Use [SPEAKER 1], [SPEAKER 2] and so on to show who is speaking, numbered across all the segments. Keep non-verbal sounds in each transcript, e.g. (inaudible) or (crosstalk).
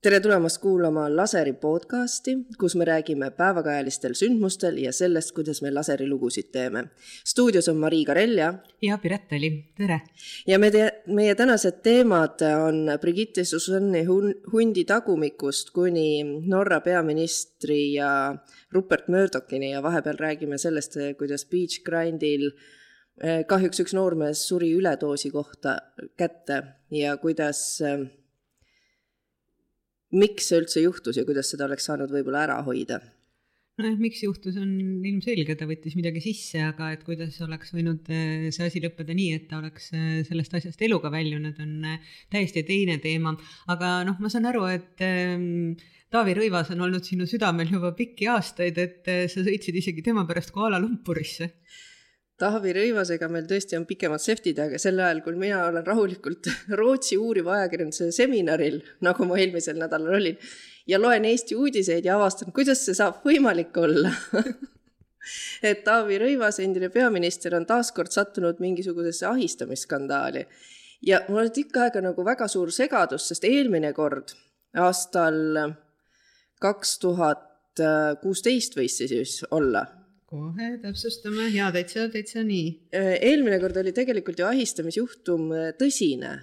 [SPEAKER 1] tere tulemast kuulama Laseri podcasti, kus me räägime päevakajalistel sündmustel ja sellest, kuidas me laseri lugusid teeme. stuudios on Marii Karell ja.
[SPEAKER 2] Piret Oli, tere.
[SPEAKER 1] ja me te-, meie tänased teemad on Brigitte Susanne hundi tagumikust kuni Norra peaministri ja Rupert Murdochini ja vahepeal räägime sellest, kuidas Beach Grindil eh, kahjuks üks noormees suri üledoosi kohta kätte ja kuidas miks see üldse juhtus ja kuidas seda oleks saanud võib-olla ära hoida?
[SPEAKER 2] nojah, miks juhtus, on ilmselge, ta võttis midagi sisse, aga et kuidas oleks võinud äh, see asi lõppeda nii, et ta oleks äh, sellest asjast eluga väljunud, on äh, täiesti teine teema. aga noh, ma saan aru, et ähm, Taavi Rõivas on olnud sinu südamel juba pikki aastaid, et sa sõitsid isegi tema pärast Kuala Lumpurisse
[SPEAKER 1] Taavi Rõivasega meil tõesti on pikemad seftid, aga sel ajal, kui mina olen rahulikult (laughs) Rootsi uuriva ajakirjanduse seminaril, nagu ma eelmisel nädalal olin, ja loen Eesti uudiseid ja avastan, kuidas see saab võimalik olla (laughs) et Taavi Rõivas, endine peaminister, on taaskord sattunud mingisugusesse ahistamisskandaali. ja mul oli tükk aega nagu väga suur segadus, sest eelmine kord, aastal kaks tuhat kuusteist võis see siis olla
[SPEAKER 2] kohe täpsustame ja täitsa, täitsa nii.
[SPEAKER 1] Äh, eelmine kord oli tegelikult ju ahistamisjuhtum äh, tõsine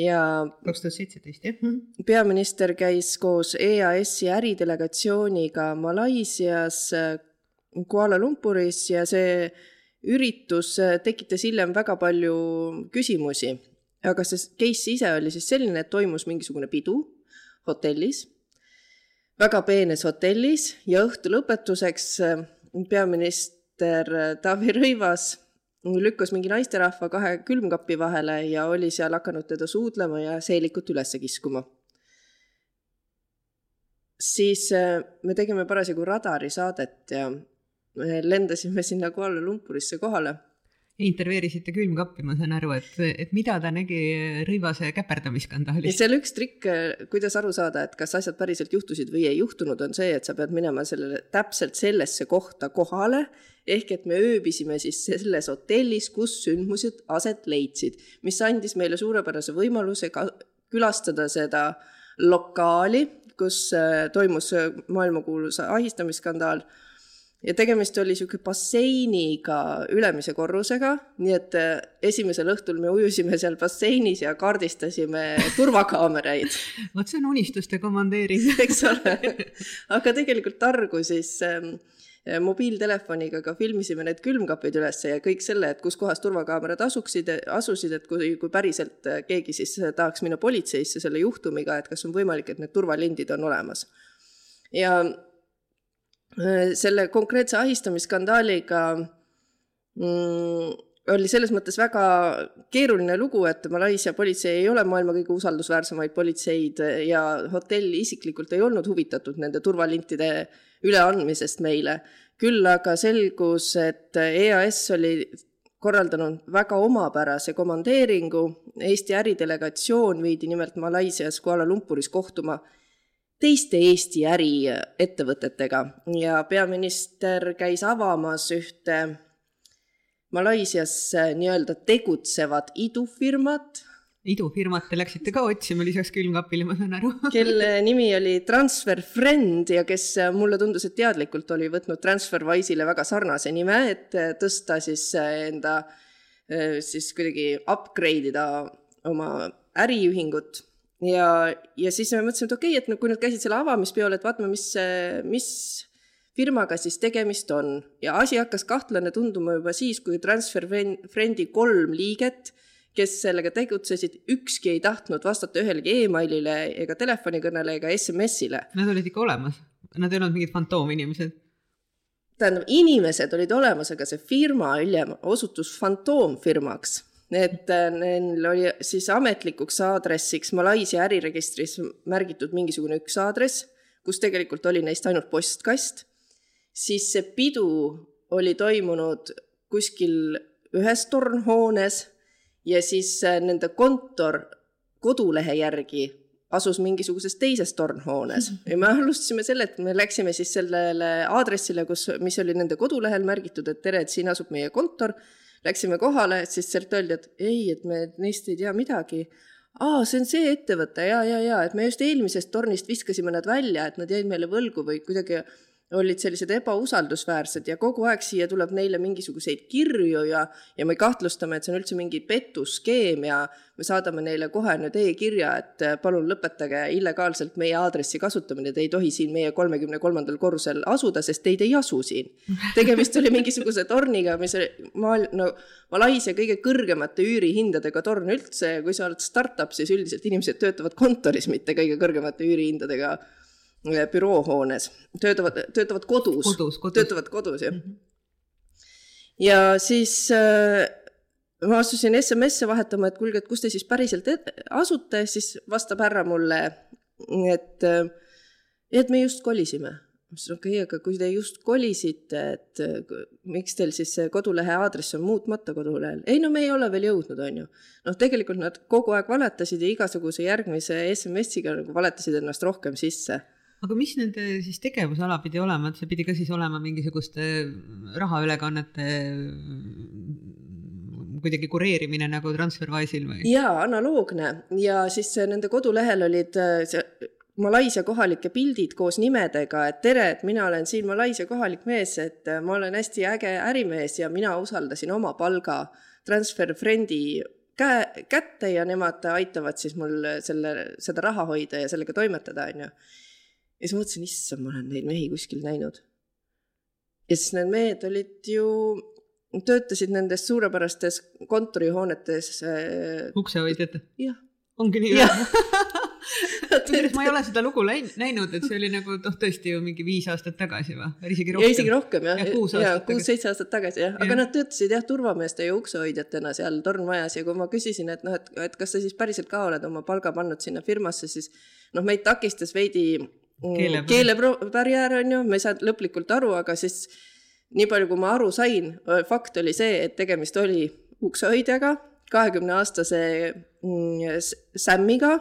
[SPEAKER 1] ja.
[SPEAKER 2] kaks tuhat seitseteist, jah.
[SPEAKER 1] Mhm. peaminister käis koos EAS-i äridelegatsiooniga Malaisias äh, Kuala Lumpuris ja see üritus tekitas hiljem väga palju küsimusi. aga see case ise oli siis selline, et toimus mingisugune pidu hotellis, väga peenes hotellis ja õhtu lõpetuseks peaminister Taavi Rõivas lükkas mingi naisterahva kahe külmkapi vahele ja oli seal hakanud teda suudlema ja seelikut üles kiskuma. siis äh, me tegime parasjagu radarisaadet ja lendasime sinna Kuala Lumpurisse kohale
[SPEAKER 2] intervjueerisite külmkappi, ma saan aru, et, et mida ta nägi Rõivase käperdamisskandaalis?
[SPEAKER 1] seal üks trikk, kuidas aru saada, et kas asjad päriselt juhtusid või ei juhtunud, on see, et sa pead minema sellele, täpselt sellesse kohta kohale, ehk et me ööbisime siis selles hotellis, kus sündmused aset leidsid, mis andis meile suurepärase võimaluse ka külastada seda lokaali, kus äh, toimus maailmakuulus ahistamisskandaal ja tegemist oli niisugune basseiniga ülemise korrusega, nii et äh, esimesel õhtul me ujusime seal basseinis ja kaardistasime (laughs) turvakaameraid.
[SPEAKER 2] vot see on unistuste komandeering (laughs)
[SPEAKER 1] eks ole. aga tegelikult targu siis ähm, mobiiltelefoniga ka filmisime need külmkapid üles ja kõik selle, et kus kohas turvakaamerad asuksid, asusid, et kui, kui päriselt äh, keegi siis tahaks minna politseisse selle juhtumiga, et kas on võimalik, et need turvalindid on olemas. ja Äh, selle konkreetse ahistamisskandaaliga mm, oli selles mõttes väga keeruline lugu, et Malaisia politsei ei ole maailma kõige usaldusväärsemaid politseid ja hotell isiklikult ei olnud huvitatud nende turvalintide üleandmisest meile. küll aga selgus, et EAS oli korraldanud väga omapärase komandeeringu, Eesti äridelegatsioon viidi nimelt Malaisias Kuala Lumpuris kohtuma teiste Eesti äriettevõtetega ja peaminister käis avamas ühte Malaisias nii-öelda tegutsevat idufirmat.
[SPEAKER 2] idufirmat te läksite ka otsima lisaks külmkapile, ma saan aru. (laughs)
[SPEAKER 1] Kelle nimi oli Transfer Friend ja kes mulle tundus, et teadlikult oli võtnud TransferWise'ile väga sarnase nime, et tõsta siis enda, siis kuidagi upgrade ida oma äriühingut ja, ja siis me mõtlesime, et okei okay,, et no kui nad käisid selle avamispeol, et vaatame, mis, mis firmaga siis tegemist on. Ja asi hakkas kahtlane tunduma juba siis, kui Transfer Friendi kolm liiget, kes sellega tegutsesid, ükski ei tahtnud vastata ühelegi emailile ega telefonikõnele ega SMS-ile.
[SPEAKER 2] Nad olid ikka olemas, nad ei olnud mingid fantoominimesed.
[SPEAKER 1] Tähendab, inimesed olid olemas, aga see firma hiljem osutus fantoomfirmaks et äh, neil oli siis ametlikuks aadressiks Malaisia äriregistris märgitud mingisugune üks aadress, kus tegelikult oli neist ainult postkast, siis see pidu oli toimunud kuskil ühes tornhoones ja siis äh, nende kontor kodulehe järgi asus mingisuguses teises tornhoones. (laughs) Ja me alustasime selle, et me läksime siis sellele aadressile, kus, mis oli nende kodulehel märgitud, et tere, et siin asub meie kontor Läksime kohale, siis sealt öeldi, et ei, et me neist ei tea midagi. aa, see on see ettevõte ja, ja, ja, et me just eelmisest tornist viskasime nad välja, et nad jäid meile võlgu või kuidagi olid sellised ebausaldusväärsed ja kogu aeg siia tuleb neile mingisuguseid kirju ja, ja me kahtlustame, et see on üldse mingi petuskeem ja me saadame neile kohe nüüd e-kirja, et äh, palun lõpetage illegaalselt meie aadressi kasutamine, te ei tohi siin meie kolmekümne kolmandal korrusel asuda, sest teid ei asu siin. tegemist oli mingisuguse torniga, mis maal-, no Malaisia kõige kõrgemate üürihindadega torn üldse ja kui sa oled startup, siis üldiselt inimesed töötavad kontoris, mitte kõige kõrgemate üürihindadega büroohoones, töötavad, töötavad kodus,
[SPEAKER 2] kodus, kodus.,
[SPEAKER 1] töötavad kodus, jah mm. -hmm. ja siis äh, ma asusin SMS-e vahetama, et kuulge, et kus te siis päriselt asute, siis vastab härra mulle, et, äh, et me just kolisime. ma ütlesin, okei okay,, aga kui te just kolisite, et äh, miks teil siis see kodulehe aadress on muutmata kodulehel? ei no me ei ole veel jõudnud, on ju. noh, tegelikult nad kogu aeg valetasid ja igasuguse järgmise SMS-iga nagu valetasid ennast rohkem sisse
[SPEAKER 2] aga mis nende siis tegevusala pidi olema, et see pidi ka siis olema mingisuguste rahaülekannete kuidagi kureerimine nagu Transferwise'il või?
[SPEAKER 1] jaa, analoogne. Ja siis nende kodulehel olid see Malaisia kohalike pildid koos nimedega, et tere, et mina olen siin Malaisia kohalik mees, et ma olen hästi äge ärimees ja mina usaldasin oma palga Transfer Friendi käe, kätte ja nemad aitavad siis mul selle, seda raha hoida ja sellega toimetada, onju ja siis mõtlesin, issand, ma olen neid mehi kuskil näinud. ja siis need mehed olid ju, töötasid nendes suurepärastes kontorihoonetes
[SPEAKER 2] äh,. uksehoidjad?
[SPEAKER 1] jah.
[SPEAKER 2] ongi nii või? (laughs) ma ei ole seda lugu näinud, et see oli nagu noh, tõesti ju mingi viis aastat tagasi või, või isegi rohkem.
[SPEAKER 1] ja isegi rohkem jah, ja kuus-seitse aastat tagasi jah, aga ja. nad töötasid jah turvameeste ja uksehoidjatena seal tornmajas ja kui ma küsisin, et noh, et, et kas sa siis päriselt ka oled oma palga pannud sinna firmasse, siis noh, meid takistas veidi Mm, keelebarjäär on ju, me ei saanud lõplikult aru, aga siis nii palju, kui ma aru sain, fakt oli see, et tegemist oli uksehoidjaga, kahekümne aastase mm, Sämmiga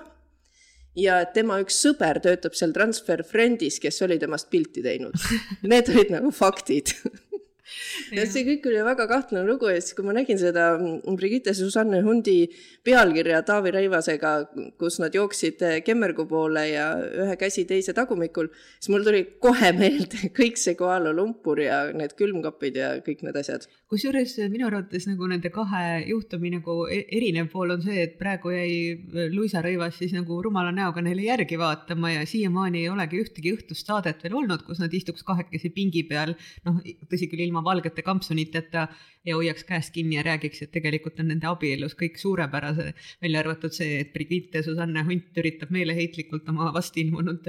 [SPEAKER 1] ja tema üks sõber töötab seal Transfer Friendis, kes oli temast pilti teinud. (laughs) Need olid nagu faktid (laughs) (laughs) ja see kõik oli väga kahtlane lugu ja siis, kui ma nägin seda Brigitte Susanne Hundi pealkirja Taavi Rõivasega, kus nad jooksid Kemmergu poole ja ühe käsi teise tagumikul, siis mul tuli kohe (laughs) meelde kõik see Kuala Lumpur ja need külmkapid ja kõik need asjad.
[SPEAKER 2] kusjuures minu arvates nagu nende kahe juhtumi nagu e-, erinev pool on see, et praegu jäi Luisa Rõivas siis nagu rumala näoga neile järgi vaatama ja siiamaani ei olegi ühtegi õhtust saadet veel olnud, kus nad istuks kahekesi pingi peal, noh, tõsi küll, ilma valgete kampsuniteta ja hoiaks käest kinni ja räägiks, et tegelikult on nende abielus kõik suurepärase, välja arvatud see, et Brigitte Susanne Hunt üritab meeleheitlikult oma vastilmunud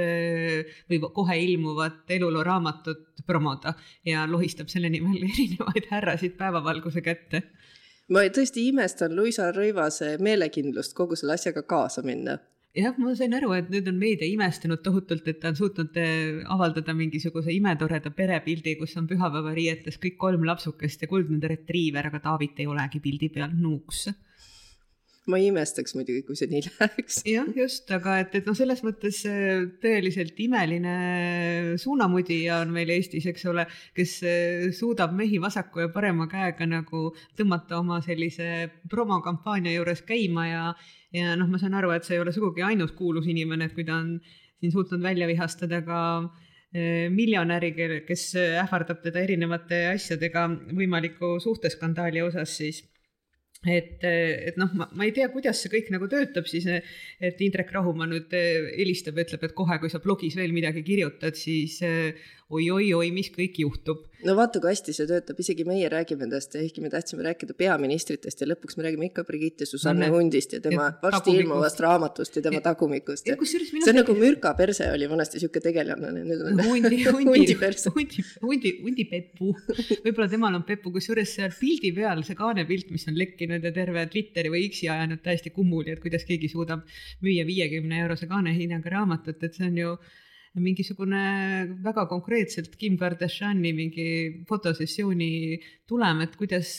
[SPEAKER 2] või kohe ilmuvat eluloo raamatut promoda ja lohistab selle nimel (laughs) erinevaid härrasid päevavalguse kätte.
[SPEAKER 1] Ma tõesti imestan Luisa Rõivase meelekindlust kogu selle asjaga kaasa minna
[SPEAKER 2] jah, ma sain aru, et nüüd on meedia imestanud tohutult, et ta on suutnud eh, avaldada mingisuguse imetoreda perepildi, kus on pühapäevariietes kõik kolm lapsukest ja kuldne retriiver, aga Taavit ei olegi pildi peal nuuks
[SPEAKER 1] ma ei imestaks muidugi, kui see nii (laughs) läheks.
[SPEAKER 2] jah, just, aga et, et noh, selles mõttes eh, tõeliselt imeline suunamudija on meil Eestis, eks ole, kes suudab mehi vasaku ja parema käega nagu tõmmata oma sellise promokampaania juures käima ja ja noh, ma saan aru, et see ei ole sugugi ainus kuulus inimene, et kui ta on siin suutnud välja vihastada ka eh, miljonäri, kes ähvardab teda erinevate asjadega võimaliku suhteskandaali osas, siis et, et noh, ma, ma ei tea, kuidas see kõik nagu töötab siis, et Indrek Rahumaa nüüd eh, helistab ja ütleb, et kohe, kui sa blogis veel midagi kirjutad, siis oi-oi-oi, mis kõik juhtub.
[SPEAKER 1] no vaata, kui hästi see töötab, isegi meie räägime endast, ehkki me tahtsime rääkida peaministritest ja lõpuks me räägime ikka Brigitte Susanne no, Hundist ja tema ja varsti ilmuvast raamatust ja tema ja, tagumikust. see on nagu Mürka perse oli vanasti sihuke tegelane, nüüd
[SPEAKER 2] on (laughs) hundi, hundi hundi, hundi, hundi Peppu. võib-olla temal on Peppu, kusjuures seal pildi peal see kaanepilt, mis on lekkinud ja terve Twitteri või X-i ajanud täiesti kummuli, et kuidas keegi suudab müüa viiekümne eurose kaanehinnaga raamatut, et see on ju mingisugune väga konkreetselt Kim Kardashini mingi fotosessiooni tulem, et kuidas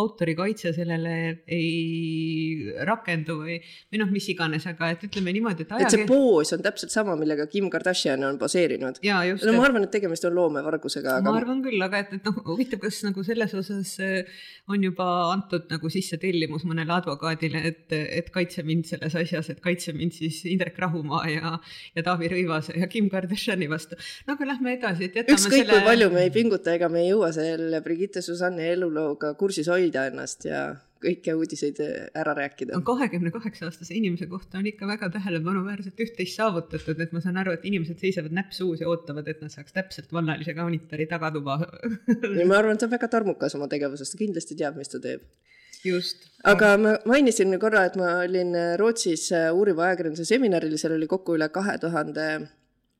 [SPEAKER 2] autorikaitse sellele ei rakendu või, või noh, mis iganes, aga et ütleme niimoodi, et
[SPEAKER 1] ajakeel... et see poos on täpselt sama, millega Kim Kardashian on poseerinud. no ma arvan, et tegemist on loomevargusega
[SPEAKER 2] aga.... ma arvan küll, aga et, et noh, huvitav, kas nagu selles osas eh, on juba antud nagu sisse tellimus mõnele advokaadile, et, et kaitse mind selles asjas, et kaitse mind siis Indrek Rahumaa ja, ja Taavi Rõivase ja Kim Kardashini vastu. no aga lähme edasi, et
[SPEAKER 1] jätame ükskõik selle... kui palju me ei pinguta, ega me ei jõua selle Brigitte Susanne elulooga kursis hoida ennast ja kõiki uudiseid ära rääkida.
[SPEAKER 2] kahekümne kaheksa aastase inimese kohta on ikka väga tähelepanuväärselt üht-teist saavutatud, et ma saan aru, et inimesed seisavad näpp suus ja ootavad, et nad saaks täpselt vannalise kaunitori tagatuba
[SPEAKER 1] ja ma arvan, et ta on väga tarmukas oma tegevuses, ta kindlasti teab, mis ta teeb
[SPEAKER 2] just.
[SPEAKER 1] aga ma mainisin korra, et ma olin Rootsis uuriva ajakirjanduse seminaril, seal oli kokku üle kahe tuhande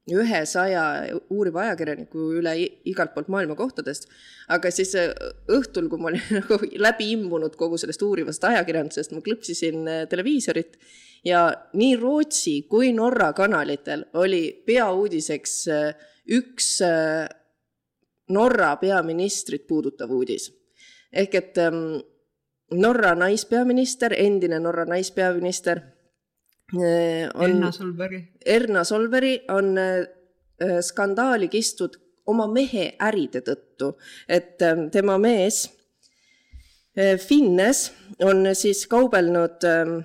[SPEAKER 1] ühesaja uuriva ajakirjaniku üle igalt poolt maailma kohtadest. aga siis äh, õhtul, kui ma olin (laughs) nagu läbi imbunud kogu sellest uurivast ajakirjandusest, ma klõpsisin äh, televiisorit ja nii Rootsi kui Norra kanalitel oli peauudiseks äh, üks Norra peaministrit puudutav uudis. ehk et ähm, Norra naispeaminister, endine Norra naispeaminister
[SPEAKER 2] on Erna Solbergi.
[SPEAKER 1] Erna Solbergi on äh, skandaali kistud oma mehe äride tõttu, et ähm, tema mees äh, Finnes on siis kaubelnud ähm,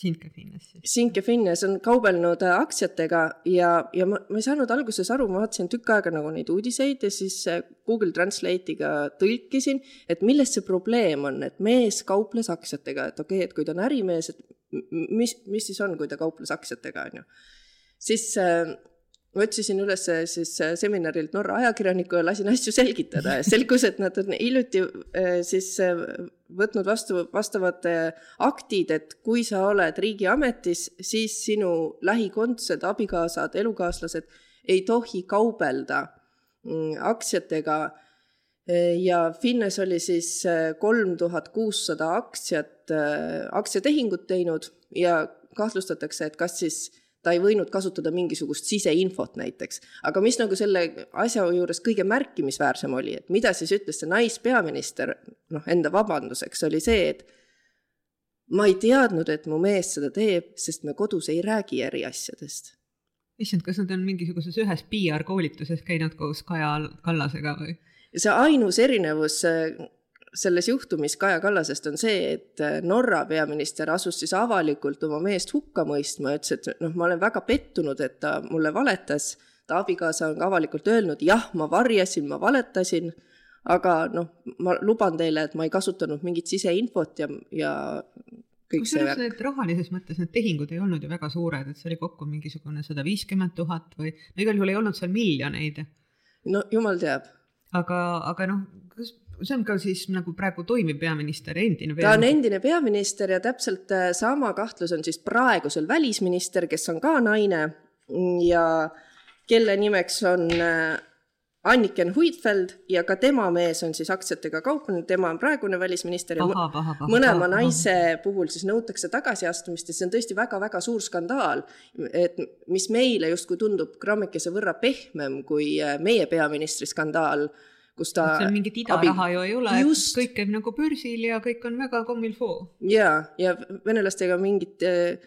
[SPEAKER 2] Sinke Finnes.
[SPEAKER 1] Sinke Finnes on kaubelnud aktsiatega ja, ja ma, ma ei saanud alguses aru, ma vaatasin tükk aega nagu neid uudiseid ja siis Google Translate'iga tõlkisin, et milles see probleem on, et mees kauples aktsiatega, et okei okay,, et kui ta on ärimees, et mis, mis siis on, kui ta kauples aktsiatega, on ju. siis äh, ma otsisin üles siis äh, seminarilt Norra ajakirjaniku ja lasin asju selgitada ja selgus, et nad on hiljuti äh, siis äh, võtnud vastu vastavad äh, aktid, et kui sa oled riigiametis, siis sinu lähikondsed, abikaasad, elukaaslased ei tohi kaubelda mm, aktsiatega ja Finnes oli siis äh, kolm tuhat kuussada aktsiat, äh, aktsiatehingut teinud ja kahtlustatakse, et kas siis ta ei võinud kasutada mingisugust siseinfot näiteks. aga mis nagu selle asja juures kõige märkimisväärsem oli, et mida siis ütles see naispeaminister, noh, enda vabanduseks oli see, et ma ei teadnud, et mu mees seda teeb, sest me kodus ei räägi eriasjadest.
[SPEAKER 2] issand, kas nad on mingisuguses ühes PR koolituses käinud koos Kaja Kallasega või?
[SPEAKER 1] Ja see ainus erinevus äh, selles juhtumis Kaja Kallasest on see, et äh, Norra peaminister asus siis avalikult oma meest hukka mõistma, ütles, et noh, ma olen väga pettunud, et ta mulle valetas. ta abikaasa on ka avalikult öelnud, jah, ma varjasin, ma valetasin, aga noh, ma luban teile, et ma ei kasutanud mingit siseinfot ja, ja
[SPEAKER 2] värk. et rahalises mõttes need tehingud ei olnud ju väga suured, et see oli kokku mingisugune sada viiskümmend tuhat või no igal juhul ei olnud seal miljoneid.
[SPEAKER 1] no jumal teab
[SPEAKER 2] aga, aga noh, kas see on ka siis nagu praegu toimiv peaminister, endine
[SPEAKER 1] peaminister? ta on endine peaminister ja täpselt äh, sama kahtlus on siis praegusel välisminister, kes on ka naine ja kelle nimeks on äh, Anniken Huitfeld ja ka tema mees on siis aktsiatega kauplenud, tema on praegune välisminister ja paha, paha, paha, mõlema paha, naise paha. puhul siis nõutakse tagasiastumist ja see on tõesti väga-väga suur skandaal, et mis meile justkui tundub grammikese võrra pehmem kui äh, meie peaministri skandaal, kus ta
[SPEAKER 2] seal mingit idaraha abi... ju ei ole, kõik käib nagu börsil ja kõik on väga comme il faut.
[SPEAKER 1] ja, ja venelastega mingit äh,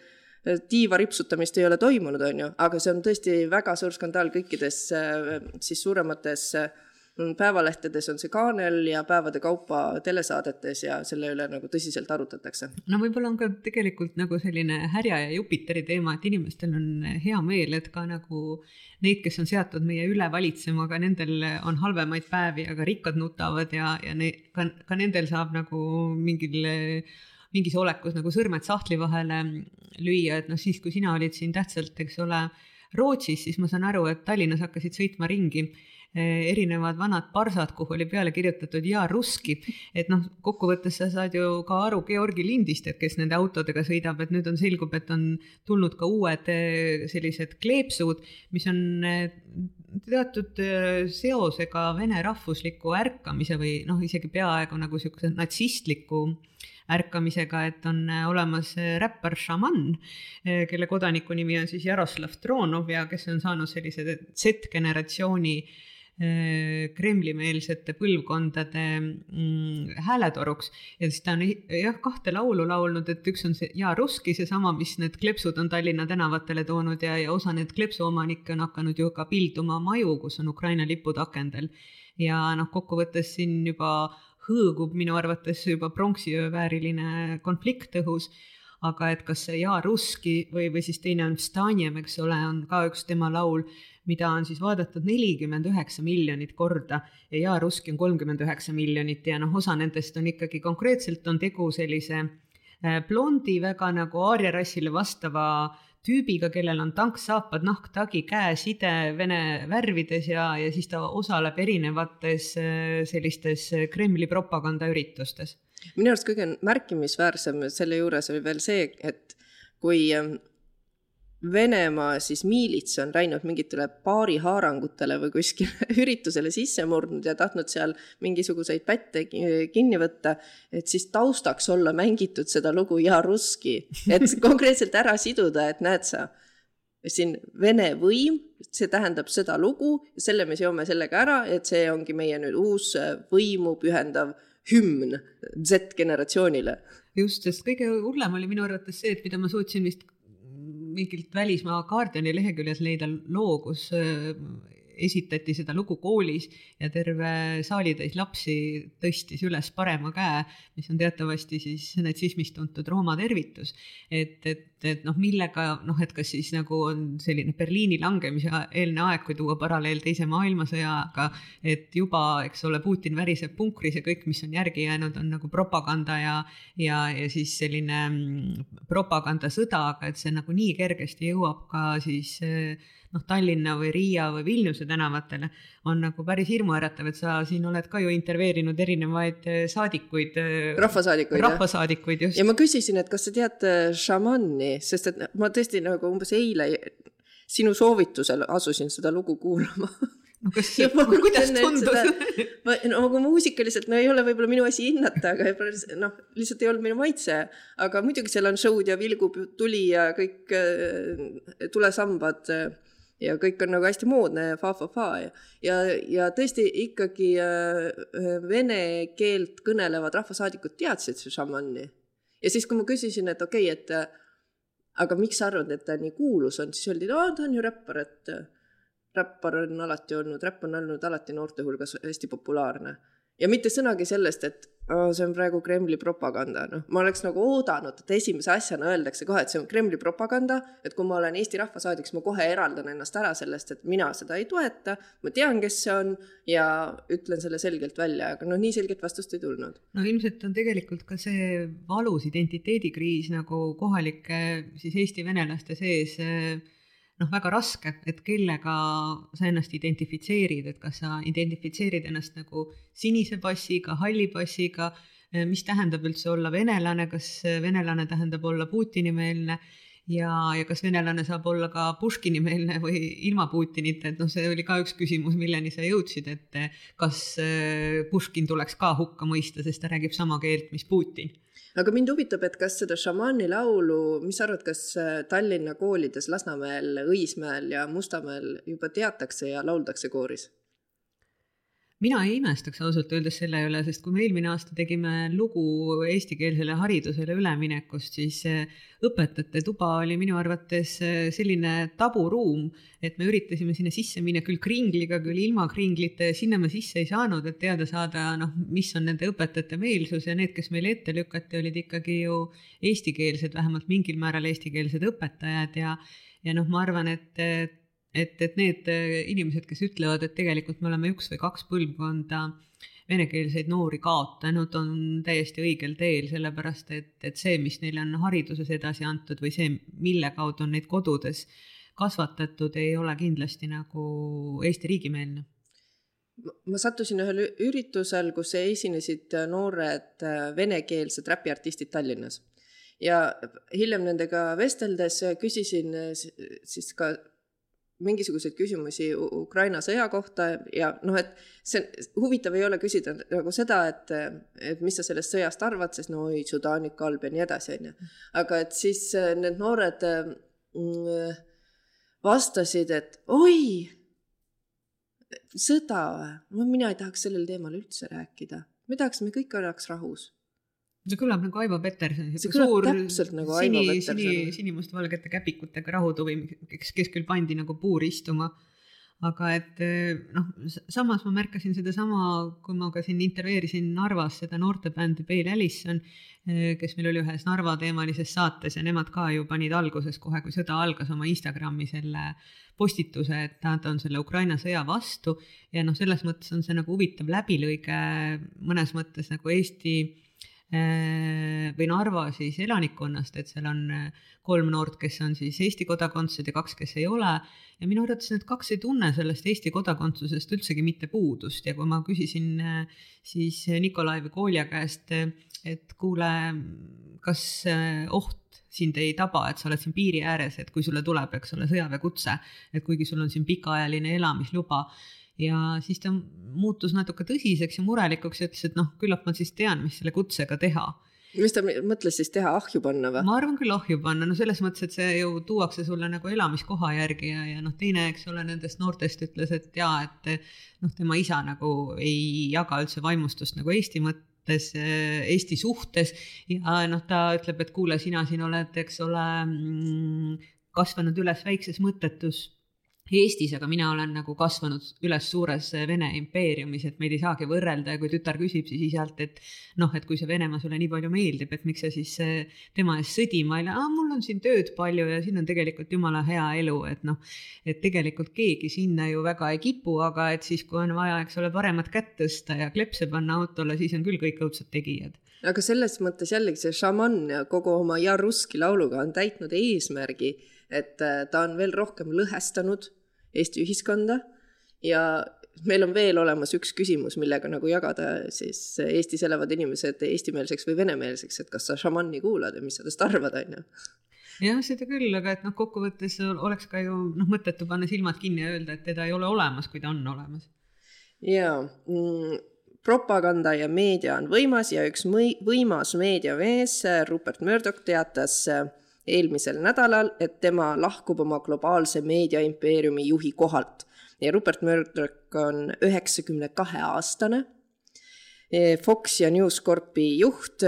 [SPEAKER 1] tiiva ripsutamist ei ole toimunud, on ju, aga see on tõesti väga suur skandaal kõikides äh, siis suuremates äh, päevalehtedes on see kaanel ja päevade kaupa telesaadetes ja selle üle nagu tõsiselt arutatakse.
[SPEAKER 2] no võib-olla on ka tegelikult nagu selline härja ja Jupiteri teema, et inimestel on hea meel, et ka nagu neid, kes on seatud meie üle valitsema, ka nendel on halvemaid päevi, aga rikkad nutavad ja, ja ne, ka, ka nendel saab nagu mingil mingis olekus nagu sõrmed sahtli vahele lüüa, et noh, siis kui sina olid siin tähtsalt, eks ole, Rootsis, siis ma saan aru, et Tallinnas hakkasid sõitma ringi eh, erinevad vanad parsad, kuhu oli peale kirjutatud ja russki, et noh, kokkuvõttes sa saad ju ka aru Georgi lindist, et kes nende autodega sõidab, et nüüd on, selgub, et on tulnud ka uued eh, sellised kleepsud, mis on eh, teatud seosega vene rahvusliku ärkamise või noh, isegi peaaegu nagu niisuguse natsistliku ärkamisega, et on olemas räppar Šaman, kelle kodaniku nimi on siis Jaroslav Tronov ja kes on saanud sellise Z-generatsiooni äh, Äh, Kremli-meelsete põlvkondade mm, hääletoruks ja siis ta on jah, kahte laulu laulnud, et üks on see Ja Ruski, seesama, mis need kleepsud on Tallinna tänavatele toonud ja, ja osa neid kleepsuomanikke on hakanud ju ka pilduma maju, kus on Ukraina lipud akendel. ja noh, kokkuvõttes siin juba hõõgub minu arvates juba pronksiöö vääriline konflikt õhus aga et kas see Ja Ruski või, või siis teine on Vstanjem, eks ole, on ka üks tema laul mida on siis vaadatud nelikümmend üheksa miljonit korda ja Ja Ruski on kolmkümmend üheksa miljonit ja noh, osa nendest on ikkagi konkreetselt on tegu sellise äh, blondi väga nagu aariarassile vastava tüübiga, kellel on tanksaapad, nahktagi, käeside vene värvides ja, ja siis ta osaleb erinevates äh, sellistes Kremli propagandaüritustes.
[SPEAKER 1] minu arust kõige märkimisväärsem selle juures oli veel see, et kui ähm, Venemaa siis miilits on läinud mingitele baarihaarangutele või kuskile (laughs) üritusele sisse murdnud ja tahtnud seal mingisuguseid pätte kinni võtta, et siis taustaks olla mängitud seda lugu Ja Ruski, et (laughs) konkreetselt ära siduda, et näed sa, siin Vene võim, see tähendab seda lugu, selle me seome sellega ära, et see ongi meie nüüd uus võimu pühendav hümn Z-generatsioonile
[SPEAKER 2] just, sest kõige hullem oli minu arvates see, et mida ma suutsin vist mingilt välismaa Guardiani leheküljelt leida loo, kus äh, esitati seda lugu koolis ja terve saalitäis lapsi tõstis üles parema käe, mis on teatavasti siis natsismist tuntud Rooma tervitus. et, et, et noh, millega noh, et kas siis nagu on selline Berliini langemise eelne aeg, kui tuua paralleel Teise maailmasõjaga, et juba, eks ole, Putin väriseb punkris ja kõik, mis on järgi jäänud, on nagu propaganda ja, ja, ja siis selline mm, propagandasõda, aga et see nagu nii kergesti jõuab ka siis äh, noh, Tallinna või Riia või Vilniuse tänavatele, on nagu päris hirmuäratav, et sa siin oled ka ju intervjueerinud erinevaid äh, saadikuid.
[SPEAKER 1] Äh, rahvasaadikuid.
[SPEAKER 2] rahvasaadikuid, just.
[SPEAKER 1] ja ma küsisin, et kas sa tead äh, šamanni, sest et ma tõesti nagu umbes eile sinu soovitusel asusin seda lugu kuulama
[SPEAKER 2] no kas, (laughs) kuidas tundus?
[SPEAKER 1] ma, no aga muusikaliselt, no ei ole võib-olla minu asi hinnata, aga noh, lihtsalt ei olnud minu maitse. aga muidugi seal on show'd ja vilgub tuli ja kõik tulesambad ja kõik on nagu hästi moodne ja fa-fa-fa ja, ja, ja tõesti ikkagi äh, äh, vene keelt kõnelevad rahvasaadikud teadsid šamanni. ja siis, kui ma küsisin, et okei okay,, et äh, aga miks sa arvad, et ta nii kuulus on, siis öeldi, no ta on ju räppar, et äh, räppar on alati olnud, räpp on olnud alati noorte hulgas hästi populaarne. ja mitte sõnagi sellest, et see on praegu Kremli propaganda, noh, ma oleks nagu oodanud, et esimese asjana öeldakse kohe, et see on Kremli propaganda, et kui ma olen Eesti rahvasaadik, siis ma kohe eraldan ennast ära sellest, et mina seda ei toeta, ma tean, kes see on ja ütlen selle selgelt välja, aga noh, nii selget vastust ei tulnud.
[SPEAKER 2] no ilmselt on tegelikult ka see valus identiteedikriis nagu kohalike siis Eesti venelaste sees noh, väga raske, et kellega sa ennast identifitseerid, et kas sa identifitseerid ennast nagu sinise passiga, halli passiga, mis tähendab üldse olla venelane, kas venelane tähendab olla Putini-meelne ja, ja kas venelane saab olla ka Puškini-meelne või ilma Putinita, et noh, see oli ka üks küsimus, milleni sa jõudsid, et kas Puškin tuleks ka hukka mõista, sest ta räägib sama keelt, mis Putin
[SPEAKER 1] aga mind huvitab, et kas seda šamaani laulu, mis sa arvad, kas äh, Tallinna koolides Lasnamäel, Õismäel ja Mustamäel juba teatakse ja lauldakse kooris?
[SPEAKER 2] Mina ei imestaks ausalt öeldes selle üle, sest kui me eelmine aasta tegime lugu eestikeelsele haridusele üleminekust, siis eh, õpetajate tuba oli minu arvates eh, selline taburuum, et me üritasime sinna sisse minna küll kringliga, küll ilma kringlita ja sinna me sisse ei saanud, et teada saada, noh, mis on nende õpetajate meelsus ja need, kes meile ette lükati, olid ikkagi ju eestikeelsed, vähemalt mingil määral eestikeelsed õpetajad ja ja noh, ma arvan, et et, et need äh, inimesed, kes ütlevad, et tegelikult me oleme üks või kaks põlvkonda venekeelseid noori kaotanud, on täiesti õigel teel, sellepärast et, et see, mis neile on hariduses edasi antud või see, mille kaudu on neid kodudes kasvatatud, ei ole kindlasti nagu Eesti riigimeelne.
[SPEAKER 1] Ma sattusin ühel üritusel, kus esinesid noored äh, venekeelsed räpiartistid Tallinnas. Ja hiljem nendega vesteldes küsisin äh, siis ka mingisuguseid küsimusi Ukraina sõja kohta ja noh, et see huvitav ei ole küsida nagu seda, et, et mis sa sellest sõjast arvad, sest no oi, Sudaan ikka halb ja nii edasi, onju. aga et siis äh, need noored mm, vastasid, et oi, sõda või? no mina ei tahaks sellel teemal üldse rääkida. me tahaksime, kõik oleks rahus
[SPEAKER 2] see kõlab nagu Aivo Peterson,
[SPEAKER 1] see kõlab täpselt nagu
[SPEAKER 2] sini, sini, sinimustvalgete käpikutega rahutuvi, kes, kes küll pandi nagu puur istuma. aga et noh, samas ma märkasin sedasama, kui ma ka siin intervjueerisin Narvas seda noortebändi Pale Allison, kes meil oli ühes Narva teemalises saates ja nemad ka ju panid alguses kohe, kui sõda algas, oma Instagrami selle postituse, et nad on selle Ukraina sõja vastu ja noh, selles mõttes on see nagu huvitav läbilõige mõnes mõttes nagu Eesti või Narva siis elanikkonnast, et seal on äh, kolm noort, kes on siis Eesti kodakondsed ja kaks, kes ei ole. ja minu arvates need kaks ei tunne sellest Eesti kodakondsusest üldsegi mitte puudust ja kui ma küsisin äh, siis Nikolai Vigolja käest, et kuule, kas oht sind ei taba, et sa oled siin piiri ääres, et kui sulle tuleb, eks ole, sõjaväekutse, et kuigi sul on siin pikaajaline elamisluba ja siis ta muutus natuke tõsiseks ja murelikuks ja ütles, et noh, küllap ma siis tean, mis selle kutsega teha.
[SPEAKER 1] Mis ta mõtles siis teha, ahju panna või?
[SPEAKER 2] ma arvan küll ahju panna, no selles mõttes, et see ju tuuakse sulle nagu elamiskoha järgi ja, ja noh, teine, eks ole, nendest noortest ütles, et jaa, et noh, tema isa nagu ei jaga üldse vaimustust nagu Eesti mõttes, Eesti suhtes. Ja noh, ta ütleb, et kuule, sina siin oled, eks ole, mm, kasvanud üles väikses mõttetus Eestis, aga mina olen nagu kasvanud üles suures Vene impeeriumis, et meid ei saagi võrrelda ja kui tütar küsib siis isalt, et noh, et kui see Venemaa sulle nii palju meeldib, et miks sa siis eh, tema eest sõdima ei lähe, mul on siin tööd palju ja siin on tegelikult jumala hea elu, et noh, et tegelikult keegi sinna ju väga ei kipu, aga et siis, kui on vaja, eks ole, paremat kätt tõsta ja klepse panna autole, siis on küll kõik õudsad tegijad.
[SPEAKER 1] Aga selles mõttes jällegi see šamann kogu oma Ja Ruski lauluga on täitnud eesmärgi et äh, ta on veel rohkem lõhestanud Eesti ühiskonda ja meil on veel olemas üks küsimus, millega nagu jagada siis Eestis elavad inimesed eestimeelseks või venemeelseks, et kas sa šamanni kuulad ja mis sa tast arvad, on ju
[SPEAKER 2] jah, seda küll, aga et noh, kokkuvõttes oleks ka ju noh, mõttetu panna silmad kinni ja öelda, et teda ei ole olemas, kui ta on olemas.
[SPEAKER 1] jaa mm,, propaganda ja meedia on võimas ja üks mõi-, võimas meediamees, Rupert Murdoch teatas äh, eelmisel nädalal, et tema lahkub oma globaalse meediaimpeeriumi juhi kohalt. Ja Rupert Murdoch on üheksakümne kahe aastane. Fox ja News Corpi juht,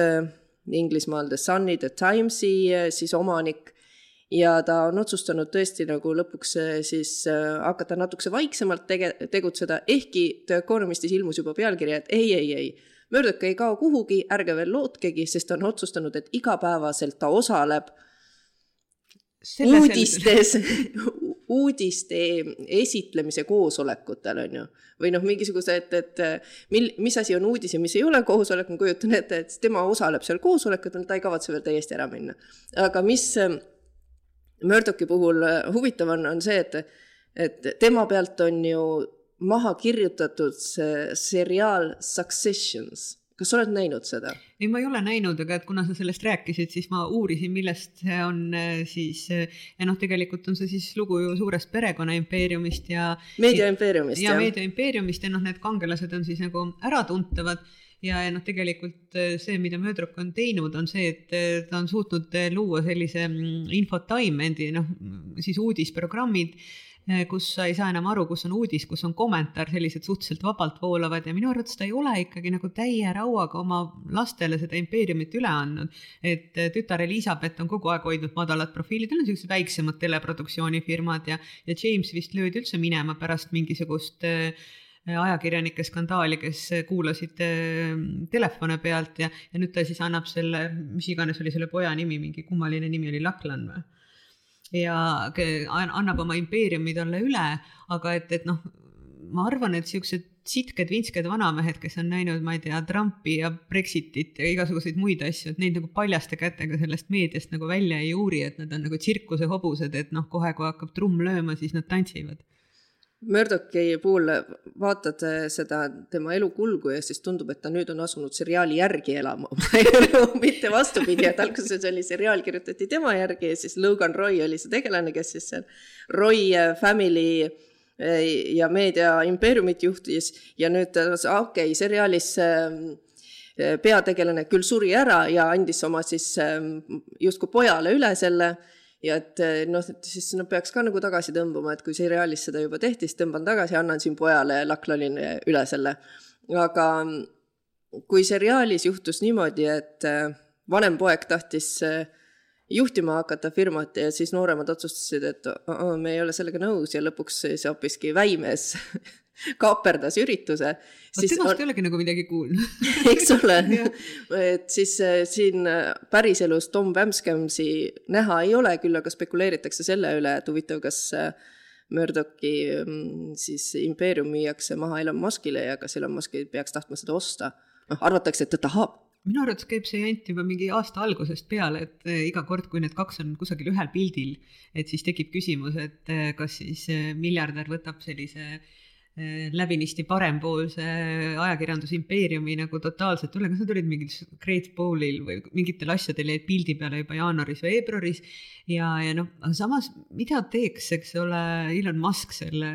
[SPEAKER 1] Inglismaal The Sunni, The Timesi siis omanik. Ja ta on otsustanud tõesti nagu lõpuks siis hakata natukese vaiksemalt tege-, tegutseda, ehkki The Economistis ilmus juba pealkiri, et ei, ei, ei, Murdoch ei kao kuhugi, ärge veel lootkegi, sest ta on otsustanud, et igapäevaselt ta osaleb uudistes (laughs) uudiste esitlemise koosolekutel, on ju. või noh, mingisuguse, et, et mil-, mis asi on uudis ja mis ei ole koosolek, ma kujutan ette, et tema osaleb seal koosolekutel, ta ei kavatse veel täiesti ära minna. aga mis ähm, Murdochi puhul äh, huvitav on, on see, et, et tema pealt on ju maha kirjutatud see seriaal Successions kas sa oled näinud seda?
[SPEAKER 2] ei, ma ei ole näinud, aga et kuna sa sellest rääkisid, siis ma uurisin, millest see on äh, siis äh, ja noh, tegelikult on see siis lugu ju suurest perekonnaimpeeriumist ja.
[SPEAKER 1] meediaimpeeriumist
[SPEAKER 2] ja. ja meediaimpeeriumist ja noh, need kangelased on siis nagu äratuntavad ja, ja noh, tegelikult äh, see, mida Möödrok on teinud, on see, et ta on suutnud luua sellise mm, infotainment'i, noh siis uudisprogrammid kus sa ei saa enam aru, kus on uudis, kus on kommentaar, sellised suhteliselt vabalt voolavad ja minu arvates ta ei ole ikkagi nagu täie rauaga oma lastele seda impeeriumit üle andnud. et eh, tütar Elizabeth on kogu aeg hoidnud madalat profiili, tal on siuksed väiksemad teleproduktsioonifirmad ja, ja James vist löödi üldse minema pärast mingisugust äh, ajakirjanike skandaali, kes kuulasid telefone pealt ja, ja nüüd ta siis annab selle, mis iganes oli selle poja nimi, mingi kummaline nimi oli Laklan või? Ja annab oma impeeriumi talle üle, aga et, et noh, ma arvan, et siuksed sitked-vintsked vanamehed, kes on näinud, ma ei tea, Trumpi ja Brexitit ja igasuguseid muid asju, et neid nagu paljaste kätega sellest meediast nagu välja ei uuri, et nad on nagu tsirkusehobused, et noh, kohe kui hakkab trumm lööma, siis nad tantsivad
[SPEAKER 1] Murdochi puhul vaatad äh, seda tema elu kulgu ja siis tundub, et ta nüüd on asunud seriaali järgi elama (laughs) mitte vastupidi, et alguses oli seriaal, kirjutati tema järgi ja siis Logan Roy oli see tegelane, kes siis seal Roy äh, Family äh, ja meedia impeeriumit juhtis ja nüüd okei okay,, seriaalis peategelane küll suri ära ja andis oma siis justkui pojale üle selle ja et eh, noh, siis nad peaks ka nagu tagasi tõmbama, et kui seriaalis seda juba tehti, siis tõmban tagasi, annan siin pojale Laklanile üle selle. aga kui seriaalis juhtus niimoodi, et eh, vanem poeg tahtis eh, juhtima hakata firmat ja siis nooremad otsustasid, et me ei ole sellega nõus. Ja lõpuks siis hoopiski väimees (laughs) kaaperdas ürituse.
[SPEAKER 2] vot temast on... ei olegi nagu midagi kuulnud. (laughs)
[SPEAKER 1] Eks ole. (laughs) Et siis äh, siin äh, päriselus Tom Wamskamsi näha ei ole, küll aga spekuleeritakse selle üle, et huvitav, kas äh, Murdochi mm, siis impeerium müüakse maha Elon Muskile ja kas Elon Musk peaks tahtma seda osta. noh, arvatakse, et ta tahab
[SPEAKER 2] minu arvates käib see jant juba mingi aasta algusest peale, et iga kord, kui need kaks on kusagil ühel pildil, et siis tekib küsimus, et kas siis miljardär võtab sellise Äh, läbinisti parempoolse ajakirjandusimpeeriumi nagu totaalselt üle, kas nad olid mingil Great Bowlil või mingitel asjadel jäid pildi peale juba jaanuaris-veebruaris ja, ja noh, aga samas, mida teeks, eks ole, Elon Musk selle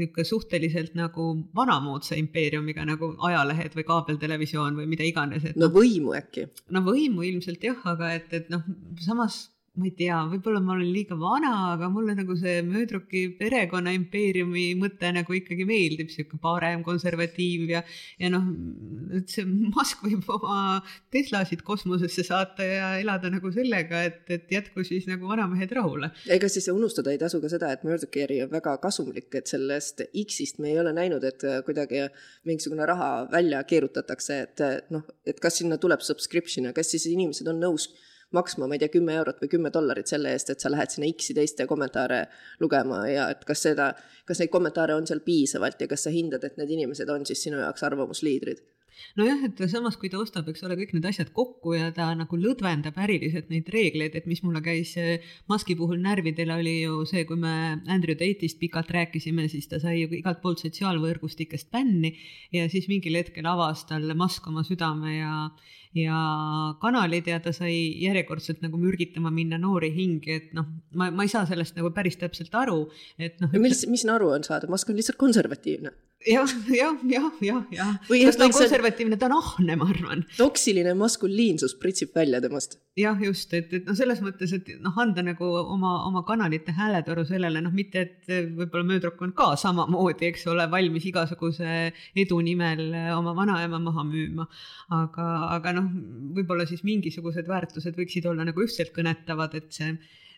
[SPEAKER 2] niisugune suhteliselt nagu vanamoodsa impeeriumiga nagu ajalehed või kaabeltelevisioon või mida iganes,
[SPEAKER 1] et no võimu äkki?
[SPEAKER 2] no võimu ilmselt jah, aga et, et noh, samas ma ei tea, võib-olla ma olen liiga vana, aga mulle nagu see Möödruki perekonna impeeriumi mõte nagu ikkagi meeldib, sihuke parem konservatiiv ja, ja noh, see Musk võib oma Teslasid kosmosesse saata ja elada nagu sellega, et, et jätku siis nagu vanamehed rahule.
[SPEAKER 1] ega siis unustada ei tasu ka seda, et Murdochi äri on väga kasumlik, et sellest X-ist me ei ole näinud, et kuidagi mingisugune raha välja keerutatakse, et noh, et kas sinna tuleb subscription ja kas siis inimesed on nõus maksma, ma ei tea, kümme eurot või kümme dollarit selle eest, et sa lähed sinna X-i teiste kommentaare lugema ja et kas seda, kas neid kommentaare on seal piisavalt ja kas sa hindad, et need inimesed on siis sinu jaoks arvamusliidrid
[SPEAKER 2] nojah, et samas, kui ta ostab, eks ole, kõik need asjad kokku ja ta nagu lõdvendab äriliselt neid reegleid, et mis mulle käis Musk'i puhul närvidele, oli ju see, kui me Andrew Tate'ist pikalt rääkisime, siis ta sai ju igalt poolt sotsiaalvõrgustikest bänni ja siis mingil hetkel avas tal Musk oma südame ja ja kanalid ja ta sai järjekordselt nagu mürgitama minna noori hingi, et noh, ma, ma ei saa sellest nagu päris täpselt aru, et noh.
[SPEAKER 1] mis, mis naru on saada, Musk on lihtsalt konservatiivne
[SPEAKER 2] jah, jah, jah, jah, jah. kas ta on konservatiivne, ta on ahne, ma arvan.
[SPEAKER 1] toksiline maskuliinsus pritsib välja temast.
[SPEAKER 2] jah, just, et, et noh, selles mõttes, et noh, anda nagu oma, oma kanalite hääletoru sellele, noh, mitte et võib-olla Möödrok on ka samamoodi, eks ole, valmis igasuguse edu nimel oma vanaema maha müüma. aga, aga noh, võib-olla siis mingisugused väärtused võiksid olla nagu ühtselt kõnetavad, et see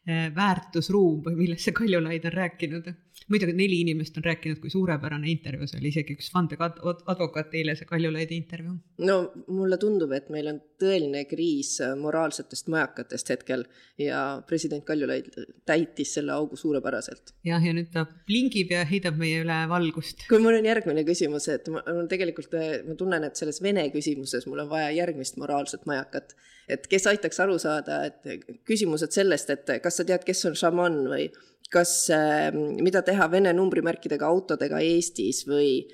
[SPEAKER 2] väärtusruum või millest see Kaljulaid on rääkinud muidugi neli inimest on rääkinud, kui suurepärane intervjuu see oli, isegi üks vandeadvokaat eile see Kaljulaidi intervjuu.
[SPEAKER 1] no mulle tundub, et meil on tõeline kriis moraalsetest majakatest hetkel ja president Kaljulaid täitis selle augu suurepäraselt.
[SPEAKER 2] jah, ja nüüd ta plingib ja heidab meie üle valgust.
[SPEAKER 1] kui mul on järgmine küsimus, et ma, tegelikult, ma tunnen, et selles Vene küsimuses mul on vaja järgmist moraalset majakat, et kes aitaks aru saada, et küsimused sellest, et kas sa tead, kes on šaman või kas, ähm, mida teha Vene numbrimärkidega autodega Eestis või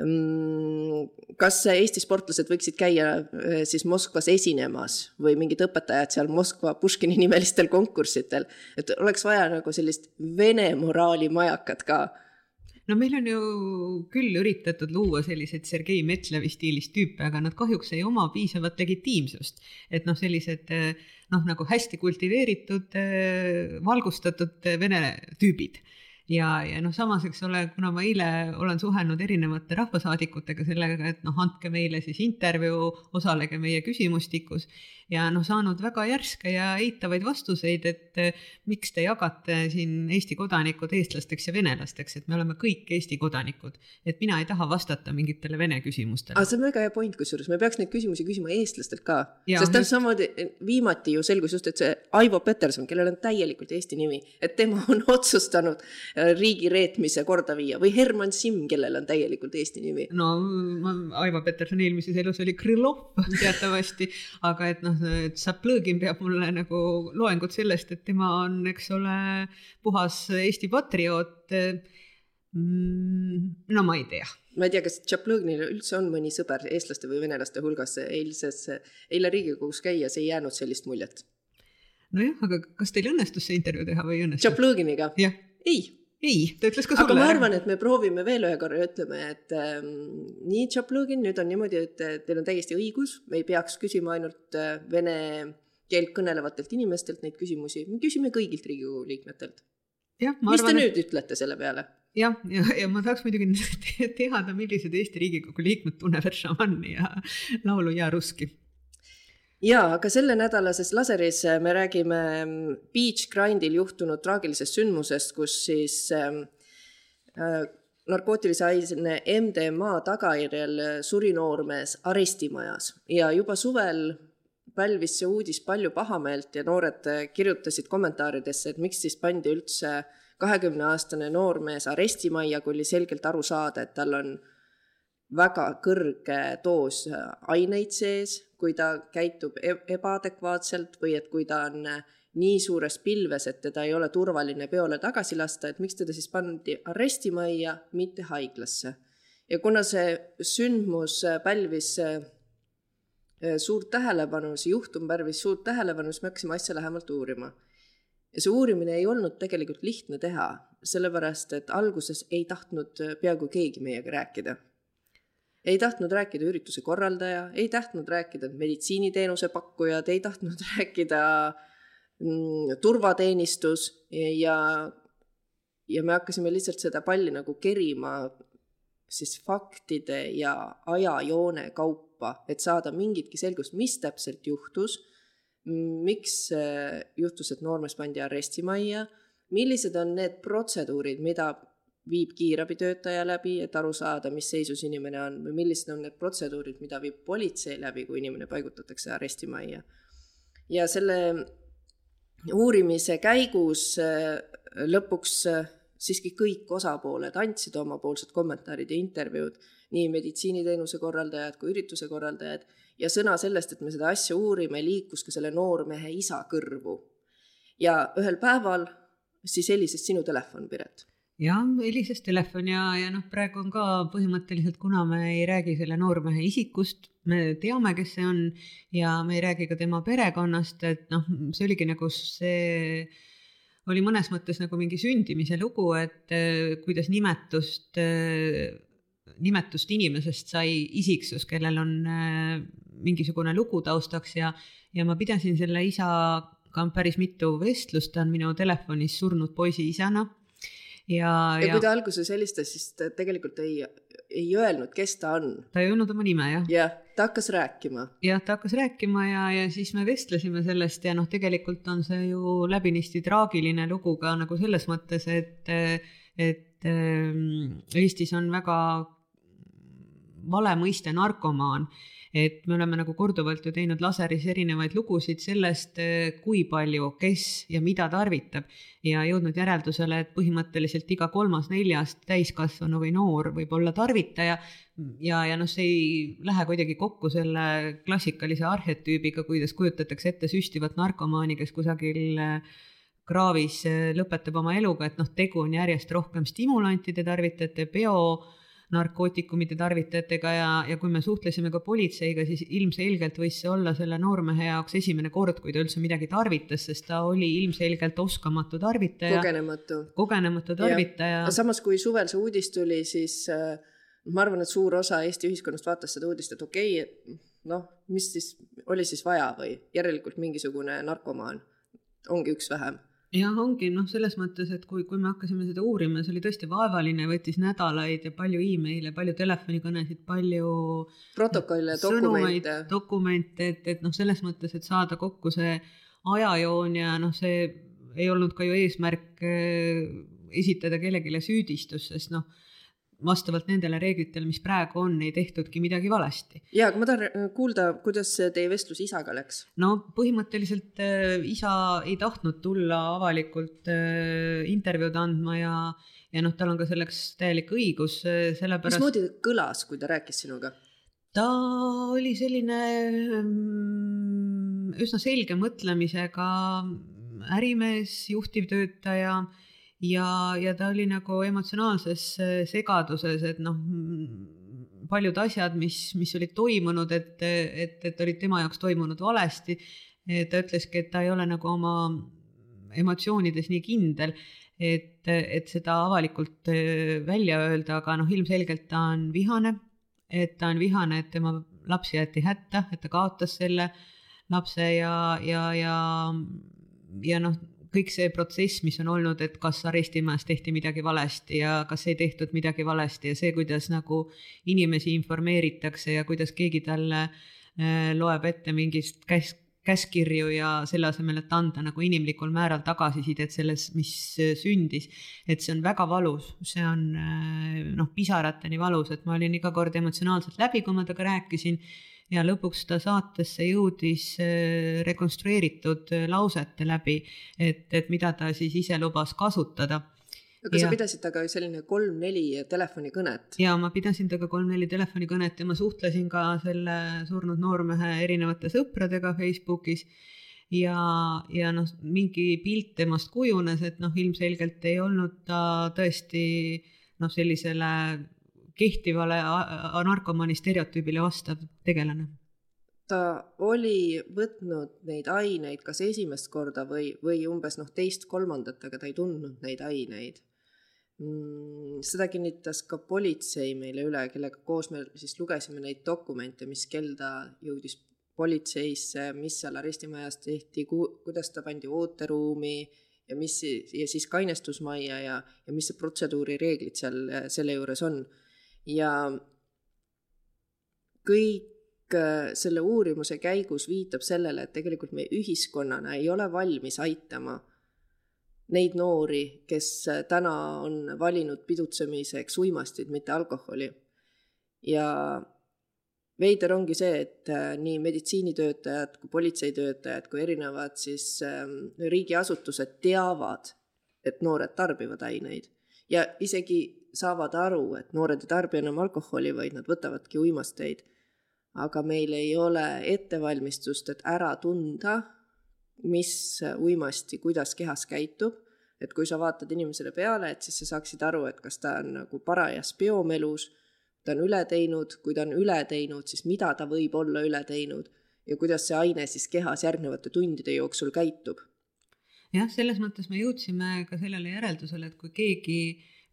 [SPEAKER 1] mm, kas Eesti sportlased võiksid käia äh, siis Moskvas esinemas või mingid õpetajad seal Moskva Puškini nimelistel konkurssidel, et oleks vaja nagu sellist vene moraali majakat ka
[SPEAKER 2] no meil on ju küll üritatud luua selliseid Sergei Metlevi stiilis tüüpe, aga nad kahjuks ei oma piisavat legitiimsust. et noh, sellised noh, nagu hästi kultiveeritud, valgustatud vene tüübid ja, ja noh, samas, eks ole, kuna ma eile olen suhelnud erinevate rahvasaadikutega sellega, et noh, andke meile siis intervjuu, osalege meie küsimustikus ja noh, saanud väga järske ja eitavaid vastuseid, et eh, miks te jagate siin Eesti kodanikud eestlasteks ja venelasteks, et me oleme kõik Eesti kodanikud. et mina ei taha vastata mingitele vene küsimustele.
[SPEAKER 1] aga see on väga hea point, kusjuures me peaks neid küsimusi küsima eestlastelt ka, sest täpselt samamoodi viimati ju selgus just, et see Aivo Peterson, kellel on täielikult Eesti nimi, et tema on otsustanud eh, riigi reetmise korda viia või Herman Simm, kellel on täielikult Eesti nimi.
[SPEAKER 2] no ma, Aivo Peterson eelmises elus oli Krõlov (laughs) teatavasti, aga et noh, et Saplõgin peab mulle nagu loengut sellest, et tema on, eks ole, puhas Eesti patrioot mm,? no ma ei tea.
[SPEAKER 1] ma ei tea, kas Tšaplõgnil üldse on mõni sõber eestlaste või venelaste hulgas eilses, eile Riigikogus käies ei jäänud sellist muljet.
[SPEAKER 2] nojah, aga kas teil õnnestus see intervjuu teha või ei õnnestunud?
[SPEAKER 1] Tšaplõginiga? ei
[SPEAKER 2] ei, ta ütles ka sulle.
[SPEAKER 1] aga ma arvan, et me proovime veel ühe korra ja ütleme, et ähm, nii Tšaplõgin, nüüd on niimoodi, et teil on täiesti õigus, me ei peaks küsima ainult äh, vene keelt kõnelevatelt inimestelt neid küsimusi, me küsime kõigilt Riigikogu liikmetelt. mis te nüüd et... ütlete selle peale?
[SPEAKER 2] jah, ja, ja, ja ma tahaks muidugi (laughs) teada, millised Eesti Riigikogu liikmed tunnevad šamani ja laulu Ja Ruski
[SPEAKER 1] jaa, aga sellenädalases laseris äh, me räägime mm, Beach Grindil juhtunud traagilisest sündmusest, kus siis ähm, äh, narkootilise aine MDMA tagajärjel äh, suri noormees arestimajas. Ja juba suvel pälvis see uudis palju pahameelt ja noored äh, kirjutasid kommentaaridesse, et miks siis pandi üldse kahekümneaastane noormees arestimajja, kui oli selgelt aru saada, et tal on väga kõrge doos aineid sees kui ta käitub e-, ebaadekvaatselt või et kui ta on äh, nii suures pilves, et teda ei ole turvaline peole tagasi lasta, et miks teda siis pandi arestimajja, mitte haiglasse. ja kuna see sündmus äh, pälvis äh, suurt tähelepanu, see juhtum pälvis suurt tähelepanu, siis me hakkasime asja lähemalt uurima. ja see uurimine ei olnud tegelikult lihtne teha, sellepärast et alguses ei tahtnud peaaegu keegi meiega rääkida ei tahtnud rääkida ürituse korraldaja, ei tahtnud rääkida meditsiiniteenuse pakkujad, ei tahtnud (laughs) rääkida mm, turvateenistus ja, ja me hakkasime lihtsalt seda palli nagu kerima siis faktide ja ajajoone kaupa, et saada mingitki selgust, mis täpselt juhtus, miks juhtus, et noormees pandi arestimajja, millised on need protseduurid, mida viib kiirabitöötaja läbi, et aru saada, mis seisus inimene on või millised on need protseduurid, mida viib politsei läbi, kui inimene paigutatakse arestimajja. ja selle uurimise käigus äh, lõpuks äh, siiski kõik osapooled andsid omapoolsed kommentaarid ja intervjuud, nii meditsiiniteenuse korraldajad kui ürituse korraldajad, ja sõna sellest, et me seda asja uurime, liikus ka selle noormehe isa kõrvu. ja ühel päeval siis helises sinu telefon, Piret
[SPEAKER 2] jah, helises telefon ja, ja noh, praegu on ka põhimõtteliselt, kuna me ei räägi selle noormehe isikust, me teame, kes see on ja me ei räägi ka tema perekonnast, et noh, see oligi nagu see oli mõnes mõttes nagu mingi sündimise lugu, et äh, kuidas nimetust äh, nimetust inimesest sai isiksus, kellel on äh, mingisugune lugu taustaks ja, ja ma pidasin selle isaga päris mitu vestlust, ta on minu telefonis surnud poisi isana
[SPEAKER 1] ja, ja, ja kui ta alguses helistas, siis ta tegelikult ei, ei öelnud, kes ta on.
[SPEAKER 2] ta ei öelnud oma nime, jah.
[SPEAKER 1] jah, ta hakkas rääkima.
[SPEAKER 2] jah, ta hakkas rääkima ja, ja siis me vestlesime sellest ja noh, tegelikult on see ju läbinisti traagiline lugu ka nagu selles mõttes, et, et ähm, Eestis on väga vale mõiste narkomaan. Et me oleme nagu korduvalt ju teinud laseris erinevaid lugusid sellest, eh, kui palju, kes ja mida tarvitab ja jõudnud järeldusele, et põhimõtteliselt iga kolmas-neljas täiskasvanu või noor võib olla tarvitaja. Ja, ja noh, see ei lähe kuidagi kokku selle klassikalise arhetüübiga, kuidas kujutatakse ette süstivat narkomaani, kes kusagil eh, kraavis eh, lõpetab oma eluga, et noh, tegu on järjest rohkem stimulantide tarvitajate, bio narkootikumide tarvitajatega ja, ja kui me suhtlesime ka politseiga, siis ilmselgelt võis see olla selle noormehe jaoks esimene kord, kui ta üldse midagi tarvitas, sest ta oli ilmselgelt oskamatu tarvitaja.
[SPEAKER 1] kogenematu.
[SPEAKER 2] kogenematu tarvitaja.
[SPEAKER 1] samas, kui suvel see uudis tuli, siis äh, ma arvan, et suur osa Eesti ühiskonnast vaatas seda uudist, et okei okay,, noh, mis siis oli siis vaja või järelikult mingisugune narkomaan ongi üks vähem
[SPEAKER 2] jah, ongi noh, selles mõttes, et kui, kui me hakkasime seda uurima, see oli tõesti vaevaline, võttis nädalaid ja palju email'e, palju telefonikõnesid, palju
[SPEAKER 1] protokolle, dokumente.
[SPEAKER 2] dokumente, et, et noh, selles mõttes, et saada kokku see ajajoon ja noh, see ei olnud ka ju eesmärk äh, esitada kellelegi süüdistus, sest noh vastavalt nendele reeglitele, mis praegu on, ei tehtudki midagi valesti.
[SPEAKER 1] ja, aga ma tahan äh, kuulda, kuidas teie vestlus isaga läks?
[SPEAKER 2] no põhimõtteliselt äh, isa ei tahtnud tulla avalikult äh, intervjuud andma ja, ja noh, tal on ka selleks täielik õigus, sellepärast.
[SPEAKER 1] mismoodi ta kõlas, kui ta rääkis sinuga?
[SPEAKER 2] ta oli selline ähm, üsna selge mõtlemisega ärimees, juhtivtöötaja ja, ja ta oli nagu emotsionaalses segaduses, et noh, paljud asjad, mis, mis olid toimunud, et, et, et olid tema jaoks toimunud valesti. ta ütleski, et ta ei ole nagu oma emotsioonides nii kindel, et, et seda avalikult äh, välja öelda, aga noh, ilmselgelt ta on vihane, et ta on vihane, et tema laps jäeti hätta, et ta kaotas selle lapse ja, ja, ja, ja noh kõik see protsess, mis on olnud, et kas arestimajas tehti midagi valesti ja kas ei tehtud midagi valesti ja see, kuidas nagu inimesi informeeritakse ja kuidas keegi talle äh, loeb ette mingist käs-, käskkirju ja selle asemel, et anda nagu inimlikul määral tagasisidet selles, mis äh, sündis. et see on väga valus, see on äh, noh, pisarateni valus, et ma olin iga kord emotsionaalselt läbi, kui ma temaga rääkisin ja lõpuks ta saatesse jõudis äh, rekonstrueeritud äh, lausete läbi, et, et mida ta siis ise lubas kasutada
[SPEAKER 1] aga ja. sa pidasid temaga selline kolm-neli telefonikõnet?
[SPEAKER 2] ja ma pidasin temaga kolm-neli telefonikõnet ja ma suhtlesin ka selle surnud noormehe erinevate sõpradega Facebookis ja, ja noh, mingi pilt temast kujunes, et noh, ilmselgelt ei olnud ta tõesti noh, sellisele kehtivale narkomaani stereotüübile vastav tegelane?
[SPEAKER 1] ta oli võtnud neid aineid kas esimest korda või, või umbes noh, teist-kolmandat, aga ta ei tundnud neid aineid mm,. seda kinnitas ka politsei meile üle, kellega koos me siis lugesime neid dokumente, mis kell ta jõudis politseisse, mis seal arestimajas tehti, kuidas ta pandi ooteruumi ja mis ja siis kainestusmajja ja, ja mis see protseduurireeglid seal selle juures on ja kõik äh, selle uurimuse käigus viitab sellele, et tegelikult me ühiskonnana ei ole valmis aitama neid noori, kes äh, täna on valinud pidutsemiseks uimastid, mitte alkoholi. ja veider ongi see, et äh, nii meditsiinitöötajad kui politseitöötajad kui erinevad siis ähm, riigiasutused teavad, et noored tarbivad aineid ja isegi saavad aru, et noored ei tarbi enam alkoholi, vaid nad võtavadki uimasteid. aga meil ei ole ettevalmistust, et ära tunda, mis uimasti, kuidas kehas käitub, et kui sa vaatad inimesele peale, et siis sa saaksid aru, et kas ta on nagu parajas biomelus, ta on üle teinud, kui ta on üle teinud, siis mida ta võib olla üle teinud ja kuidas see aine siis kehas järgnevate tundide jooksul käitub.
[SPEAKER 2] Jah, selles mõttes me jõudsime ka sellele järeldusele, et kui keegi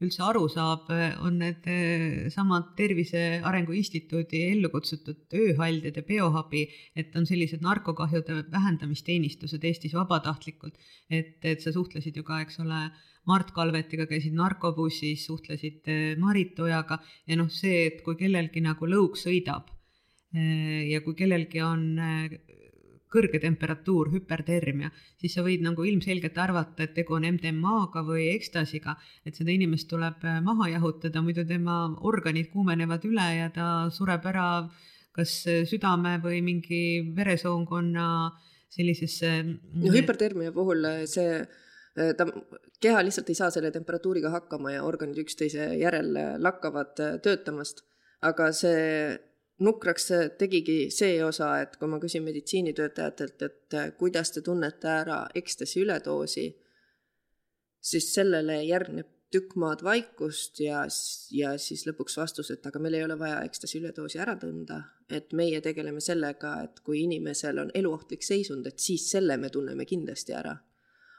[SPEAKER 2] üldse aru saab, on need eh, samad Tervise Arengu Instituudi ellu kutsutud ööhaldjad ja biohabi, et on sellised narkokahjude vähendamisteenistused Eestis vabatahtlikult. et, et sa suhtlesid ju ka, eks ole, Mart Kalvetiga käisid narkobussis, suhtlesid eh, Marit Ojaga ja noh, see, et kui kellelgi nagu lõug sõidab eh, ja kui kellelgi on kõrge temperatuur, hüpertermia, siis sa võid nagu ilmselgelt arvata, et tegu on MDMA-ga või ekstasiga, et seda inimest tuleb äh, maha jahutada, muidu tema organid kuumenevad üle ja ta sureb ära kas äh, südame või mingi veresoonkonna sellisesse
[SPEAKER 1] no hüpertermia puhul äh, see ta, keha lihtsalt ei saa selle temperatuuriga hakkama ja organid üksteise järel lakkavad töötamast, aga see nukraks tegigi see osa, et kui ma küsin meditsiinitöötajatelt, et äh, kuidas te tunnete ära ekstasi üledoosi, siis sellele järgneb tükk maad vaikust ja, ja siis lõpuks vastus, et aga meil ei ole vaja ekstasi üledoosi ära tunda, et meie tegeleme sellega, et kui inimesel on eluohtlik seisund, et siis selle me tunneme kindlasti ära.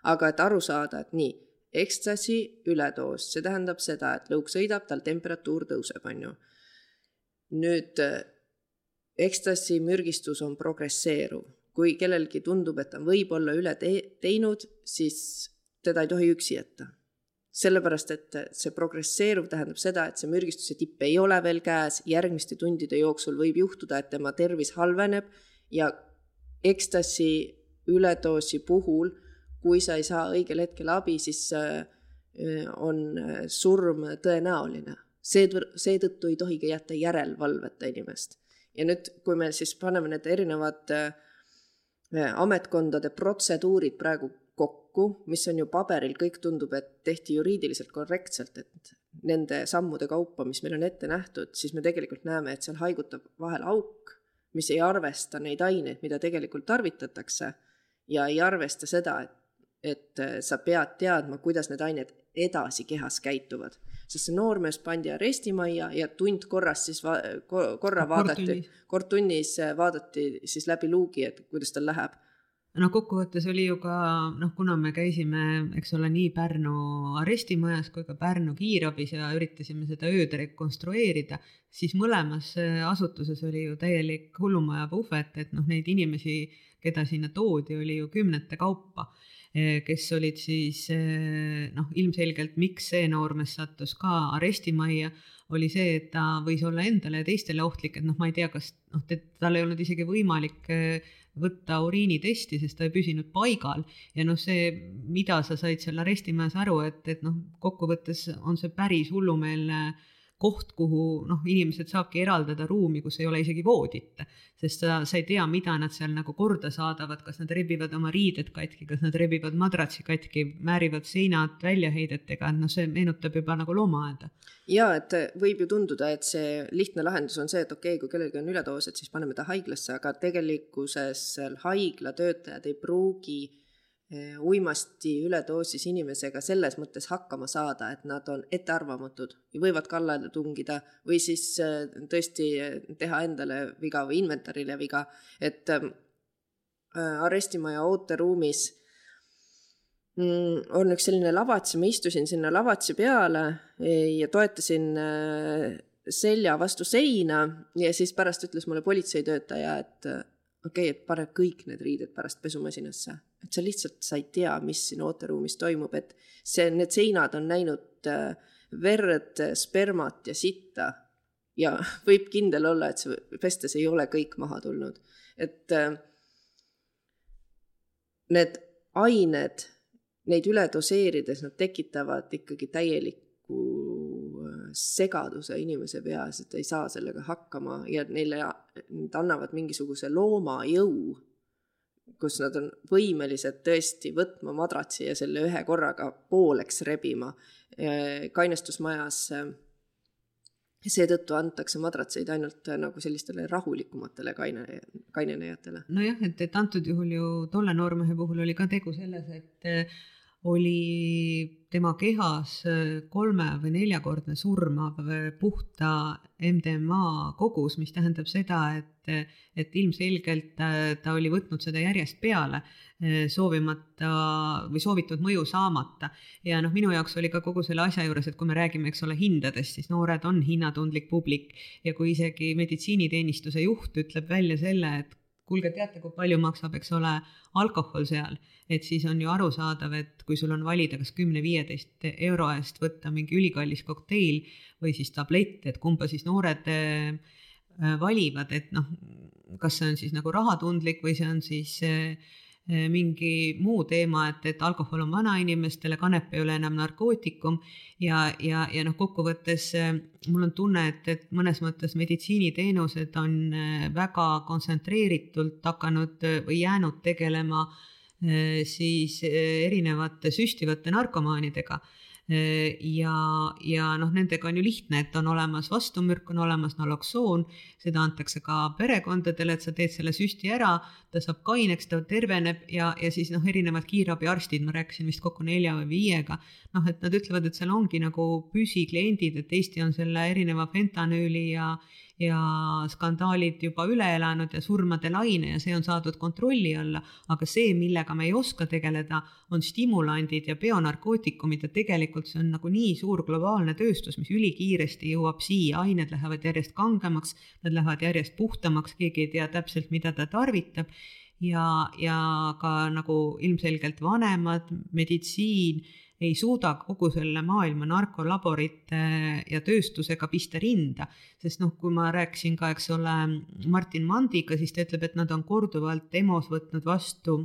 [SPEAKER 1] aga et aru saada, et nii, ekstasi üledoos, see tähendab seda, et lõug sõidab, tal temperatuur tõuseb, on ju nüüd ekstasi mürgistus on progresseeruv, kui kellelgi tundub, et ta on võib-olla üle te teinud, siis teda ei tohi üksi jätta. sellepärast, et see progresseeruv tähendab seda, et see mürgistuse tipp ei ole veel käes, järgmiste tundide jooksul võib juhtuda, et tema tervis halveneb ja ekstasi üledoosi puhul, kui sa ei saa õigel hetkel abi, siis äh, on surm tõenäoline seetõttu ei tohigi jätta järelevalveta inimest. ja nüüd, kui me siis paneme need erinevad äh, ametkondade protseduurid praegu kokku, mis on ju paberil, kõik tundub, et tehti juriidiliselt korrektselt, et nende sammude kaupa, mis meil on ette nähtud, siis me tegelikult näeme, et seal haigutab vahel auk, mis ei arvesta neid aineid, mida tegelikult tarvitatakse ja ei arvesta seda, et, et sa pead teadma, kuidas need ained edasi kehas käituvad. Sest see noormees pandi arestimajja ja tund korras siis va-, korra vaadati, kord tunnis vaadati siis läbi luugi, et kuidas tal läheb.
[SPEAKER 2] No kokkuvõttes oli ju ka noh, kuna me käisime, eks ole, nii Pärnu arestimajas kui ka Pärnu kiirabis ja üritasime seda ööd rekonstrueerida, siis mõlemas asutuses oli ju täielik hullumaja puhvet, et noh, neid inimesi, keda sinna toodi, oli ju kümnete kaupa, kes olid siis noh, ilmselgelt, miks see noormees sattus ka arestimajja, oli see, et ta võis olla endale ja teistele ohtlik, et noh, ma ei tea, kas noh, tal ei olnud isegi võimalik võtta uriinitesti, sest ta ei püsinud paigal. Ja noh, see, mida sa said seal arestimajas aru, et, et noh, kokkuvõttes on see päris hullumeelne koht, kuhu noh, inimesed saabki eraldada ruumi, kus ei ole isegi voodit. sest sa, sa ei tea, mida nad seal nagu korda saadavad, kas nad rebivad oma riided katki, kas nad rebivad madratsi katki, määrivad seinad väljaheidetega, et noh, see meenutab juba nagu loomaaeda.
[SPEAKER 1] ja et võib ju tunduda, et see lihtne lahendus on see, et okei okay,, kui kellelgi on üledoos, et siis paneme ta haiglasse, aga tegelikkuses seal haigla töötajad ei pruugi uimasti üledoosis inimesega selles mõttes hakkama saada, et nad on ettearvamatud ja võivad kallale tungida või siis eh, tõesti eh, teha endale viga või inventarile viga, et äh, arestimaja ooteruumis mm, on üks selline lavats ja ma istusin sinna lavatsi peale ja toetasin selja vastu seina ja siis pärast ütles mulle politseitöötaja, et okei okay,, et pane kõik need riided pärast pesumasinasse et sa lihtsalt, sa ei tea, mis siin ooteruumis toimub, et see, need seinad on näinud äh, verd, spermat ja sitta. ja (laughs) võib kindel olla, et see pestes ei ole kõik maha tulnud, et äh, need ained, neid üle doseerides, nad tekitavad ikkagi täieliku äh, segaduse inimese peas, et ei saa sellega hakkama ja neile, nad annavad mingisuguse loomajõu kus nad on võimelised tõesti võtma madratsi ja selle ühe korraga pooleks rebima. kainestusmajas seetõttu antakse madratseid ainult nagu sellistele rahulikumatele kaine, kainenejatele.
[SPEAKER 2] nojah, et, et antud juhul ju tolle noormehe puhul oli ka tegu selles, et oli tema kehas kolme või neljakordne surmav puhta MDMA kogus, mis tähendab seda, et, et ilmselgelt ta oli võtnud seda järjest peale, soovimata või soovitud mõju saamata. ja noh, minu jaoks oli ka kogu selle asja juures, et kui me räägime, eks ole, hindadest, siis noored on hinnatundlik publik ja kui isegi meditsiiniteenistuse juht ütleb välja selle, et kuulge, teate, kui palju maksab, eks ole, alkohol seal, et siis on ju arusaadav, et kui sul on valida, kas kümne-viieteist euro eest võtta mingi ülikallis kokteil või siis tablett, et kumba siis noored äh, valivad, et noh, kas see on siis nagu rahatundlik või see on siis äh, mingi muu teema, et, et alkohol on vanainimestele, kanep ei ole enam narkootikum. Ja, ja, ja noh, kokkuvõttes eh, mul on tunne, et, et mõnes mõttes meditsiiniteenused on eh, väga kontsentreeritult hakanud või jäänud tegelema siis erinevate süstivate narkomaanidega ja, ja noh, nendega on ju lihtne, et on olemas vastumürk, on olemas naloksoon, seda antakse ka perekondadele, et sa teed selle süsti ära, ta saab kaineks, ta terveneb ja, ja siis noh, erinevad kiirabiarstid, ma rääkisin vist kokku nelja või viiega, noh, et nad ütlevad, et seal ongi nagu püsikliendid, et Eesti on selle erineva fentanüüli ja ja skandaalid juba üle elanud ja surmade laine ja see on saadud kontrolli alla, aga see, millega me ei oska tegeleda, on stimulandid ja bionarkootikumid ja tegelikult see on nagu nii suur globaalne tööstus, mis ülikiiresti jõuab siia, ained lähevad järjest kangemaks, nad lähevad järjest puhtamaks, keegi ei tea täpselt, mida ta tarvitab. Ja, ja ka nagu ilmselgelt vanemad, meditsiin ei suuda kogu selle maailma narkolaborite ja tööstusega pista rinda. sest noh, kui ma rääkisin ka, eks ole, Martin Mandiga, siis ta ütleb, et nad on korduvalt EMO-s võtnud vastu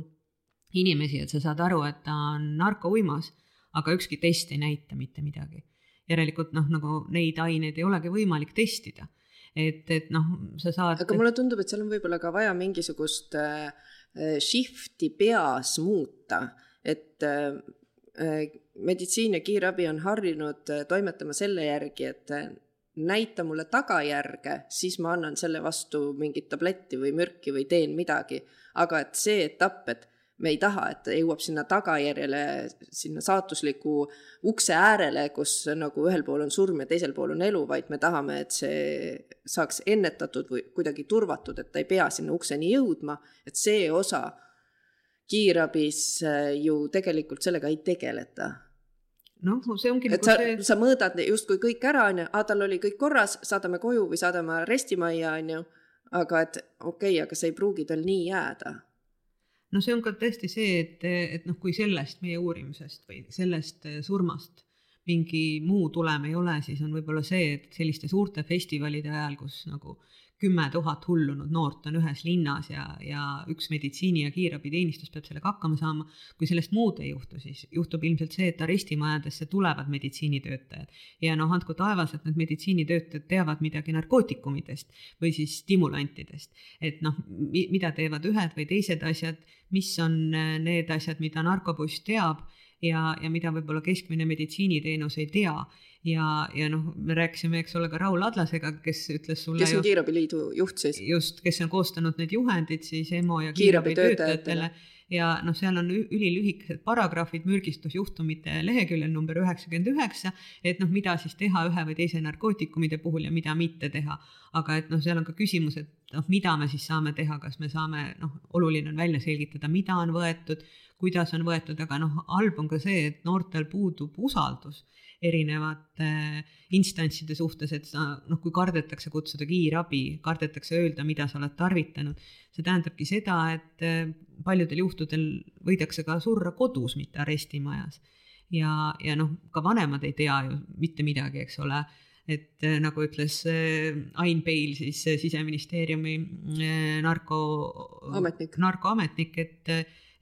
[SPEAKER 2] inimesi, et sa saad aru, et ta on narkouimas, aga ükski test ei näita mitte midagi. järelikult noh, nagu neid aineid ei olegi võimalik testida. et, et noh, sa saad.
[SPEAKER 1] aga mulle tundub, et seal on võib-olla ka vaja mingisugust äh, shift'i peas muuta, et äh, Äh, meditsiin ja kiirabi on harjunud äh, toimetama selle järgi, et äh, näita mulle tagajärge, siis ma annan selle vastu mingit tabletti või mürki või teen midagi. aga et see etapp, et me ei taha, et ta jõuab sinna tagajärjele, sinna saatusliku ukse äärele, kus nagu ühel pool on surm ja teisel pool on elu, vaid me tahame, et see saaks ennetatud või kuidagi turvatud, et ta ei pea sinna ukseni jõudma, et see osa kiirabis äh, ju tegelikult sellega ei tegeleta
[SPEAKER 2] noh, see ongi
[SPEAKER 1] et
[SPEAKER 2] nagu
[SPEAKER 1] sa
[SPEAKER 2] see,
[SPEAKER 1] sa mõõdad justkui kõik ära, onju, aa, tal oli kõik korras, saadame koju või saadame arestimajja, onju. aga et okei okay,, aga see ei pruugi tal nii jääda
[SPEAKER 2] no see on ka tõesti see, et, et noh, kui sellest meie uurimisest või sellest surmast mingi muu tulem ei ole, siis on võib-olla see, et selliste suurte festivalide ajal, kus nagu kümme tuhat hullunud noort on ühes linnas ja, ja üks meditsiini- ja kiirabiteenistus peab sellega hakkama saama. kui sellest muud ei juhtu, siis juhtub ilmselt see, et arestimajadesse tulevad meditsiinitöötajad ja noh, andku taevas, et need meditsiinitöötajad teavad midagi narkootikumidest või siis stimulantidest. et noh, mida teevad ühed või teised asjad, mis on äh, need asjad, mida narkobuss teab ja, ja mida võib-olla keskmine meditsiiniteenus ei tea ja, ja noh, me rääkisime, eks ole, ka Raul Adlasega, kes ütles sulle.
[SPEAKER 1] kes on Kiirabiliidu juht siis.
[SPEAKER 2] just, kes on koostanud need juhendid siis EMO ja kiirabitöötajatele ja noh, seal on ülilühikesed paragrahvid mürgistusjuhtumite leheküljel number üheksakümmend üheksa, et noh, mida siis teha ühe või teise narkootikumide puhul ja mida mitte teha. aga et noh, seal on ka küsimus, et noh, mida me siis saame teha, kas me saame, noh, oluline on välja selgitada, mida on võetud, kuidas on võetud, aga noh, halb on ka see, et noortel puudub usaldus erinevate instantside suhtes, et sa noh, kui kardetakse kutsuda kiirabi, kardetakse öelda, mida sa oled tarvitanud, see tähendabki seda, et eh, paljudel juhtudel võidakse ka surra kodus, mitte arestimajas. ja, ja noh, ka vanemad ei tea ju mitte midagi, eks ole et eh, nagu ütles eh, Ain Peil, siis siseministeeriumi narko, narkoametnik, et,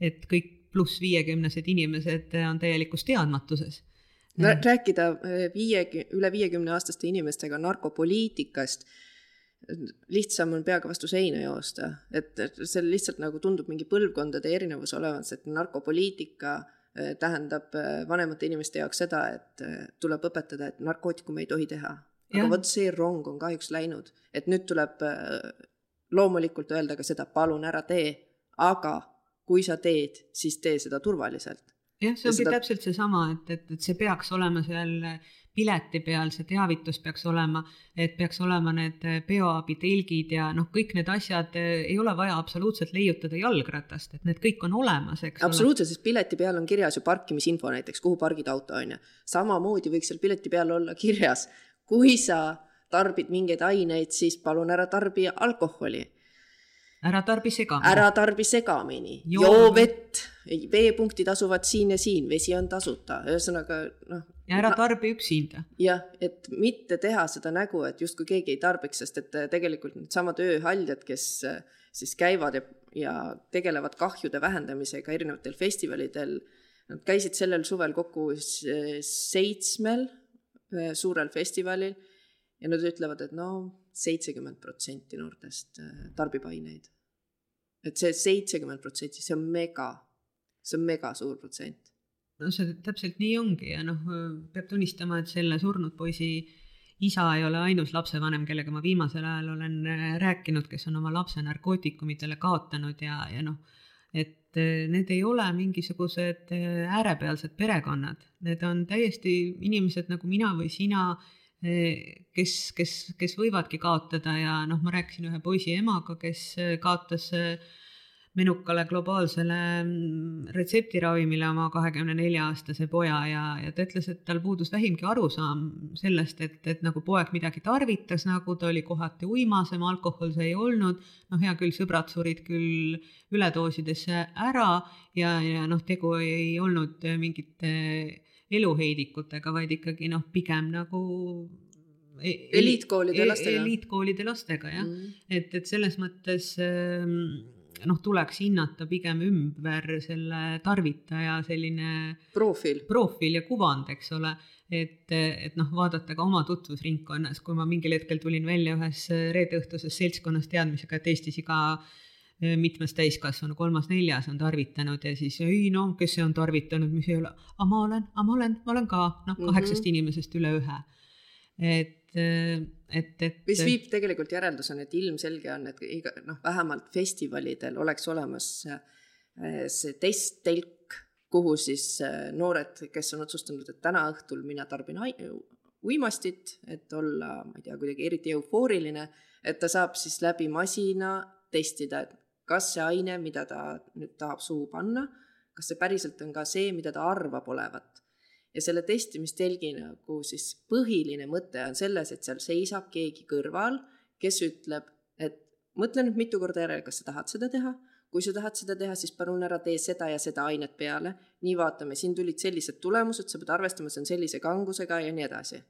[SPEAKER 2] et kõik pluss viiekümnesed inimesed on täielikus teadmatuses.
[SPEAKER 1] Rääkida äh, viie, üle viiekümne aastaste inimestega narkopoliitikast, lihtsam on peaga vastu seina joosta, et, et see lihtsalt nagu tundub mingi põlvkondade erinevus olevat, et narkopoliitika äh, tähendab äh, vanemate inimeste jaoks seda, et tuleb õpetada, et narkootikume ei tohi teha. aga vot see rong on kahjuks läinud, et nüüd tuleb loomulikult öelda ka seda, palun ära tee, aga kui sa teed, siis tee seda turvaliselt.
[SPEAKER 2] Jah, see ongi seda... täpselt seesama, et, et, et see peaks olema seal pileti peal, see teavitus peaks olema, et peaks olema need bioabitelgid ja noh, kõik need asjad ei ole vaja absoluutselt leiutada jalgratast, et need kõik on olemas, eks
[SPEAKER 1] absoluutselt, sest pileti peal on kirjas ju parkimisinfo näiteks, kuhu pargid auto, on ju. samamoodi võiks seal pileti peal olla kirjas, kui sa tarbid mingeid aineid, siis palun ära tarbi alkoholi
[SPEAKER 2] ära tarbi segamini.
[SPEAKER 1] ära tarbi segamini, joo vett, veepunktid asuvad siin ja siin, vesi on tasuta, ühesõnaga noh.
[SPEAKER 2] Ja ära tarbi üksinda.
[SPEAKER 1] jah, et mitte teha seda nägu, et justkui keegi ei tarbiks, sest et tegelikult needsamad ööhaljad, kes äh, siis käivad ja, ja tegelevad kahjude vähendamisega erinevatel festivalidel, nad käisid sellel suvel kokku seitsmel äh, suurel festivalil ja nad ütlevad, et no seitsekümmend protsenti noortest äh, tarbib aineid. et see seitsekümmend protsenti, see on mega, see on mega suur protsent.
[SPEAKER 2] No see täpselt nii ongi ja noh, peab tunnistama, et selle surnud poisi isa ei ole ainus lapsevanem, kellega ma viimasel ajal olen äh, rääkinud, kes on oma lapse narkootikumitele kaotanud ja, ja noh, et äh, need ei ole mingisugused äärepealsed perekonnad, need on täiesti inimesed nagu mina või sina kes, kes, kes võivadki kaotada ja noh, ma rääkisin ühe poisi emaga, kes kaotas menukale globaalsele mm, retseptiravimile oma kahekümne nelja aastase poja ja, ja ta ütles, et tal puudus vähimgi arusaam sellest, et, et nagu poeg midagi tarvitas, nagu ta oli kohati uimasem, alkohol see ei olnud, noh, hea küll, sõbrad surid küll üledoosidesse ära ja, ja noh, tegu ei olnud mingite eluheidikutega, vaid ikkagi noh, pigem nagu
[SPEAKER 1] e-, e-, eliitkoolide lastega.
[SPEAKER 2] eliitkoolide lastega jah mm., et, et selles mõttes ähm, noh, tuleks hinnata pigem ümber selle tarvitaja selline
[SPEAKER 1] profiil,
[SPEAKER 2] profiil ja kuvand, eks ole et, et noh, vaadata ka oma tutvusringkonnas, kui ma mingil hetkel tulin välja ühes reedeõhtuses seltskonnas teadmisega, et Eestis iga Äh, mitmes täiskasvanu, kolmas-neljas on tarvitanud ja siis ei no, kes see on tarvitanud, mis ei ole, aga ma olen, aga ma olen, ma olen ka noh, kaheksast mm -hmm. inimesest üle ühe. et, äh, et, et.
[SPEAKER 1] mis viib tegelikult järelduseni, et ilmselge on, et iga noh, vähemalt festivalidel oleks olemas äh, see testtelk, kuhu siis noored, kes on otsustanud, et täna õhtul mina tarbin uimastit, et olla, ma ei tea, kuidagi eriti eufooriline, et ta saab siis läbi masina testida, et kas see aine, mida ta nüüd tahab suhu panna, kas see päriselt on ka see, mida ta arvab olevat. Ja selle testimistelgi nagu siis põhiline mõte on selles, et seal seisab keegi kõrval, kes ütleb, et mõtle nüüd mitu korda järele, kas sa tahad seda teha kui sa tahad seda teha, siis palun ära tee seda ja seda ainet peale. nii, vaatame, siin tulid sellised tulemused, sa pead arvestama, see on sellise kangusega ja nii edasi.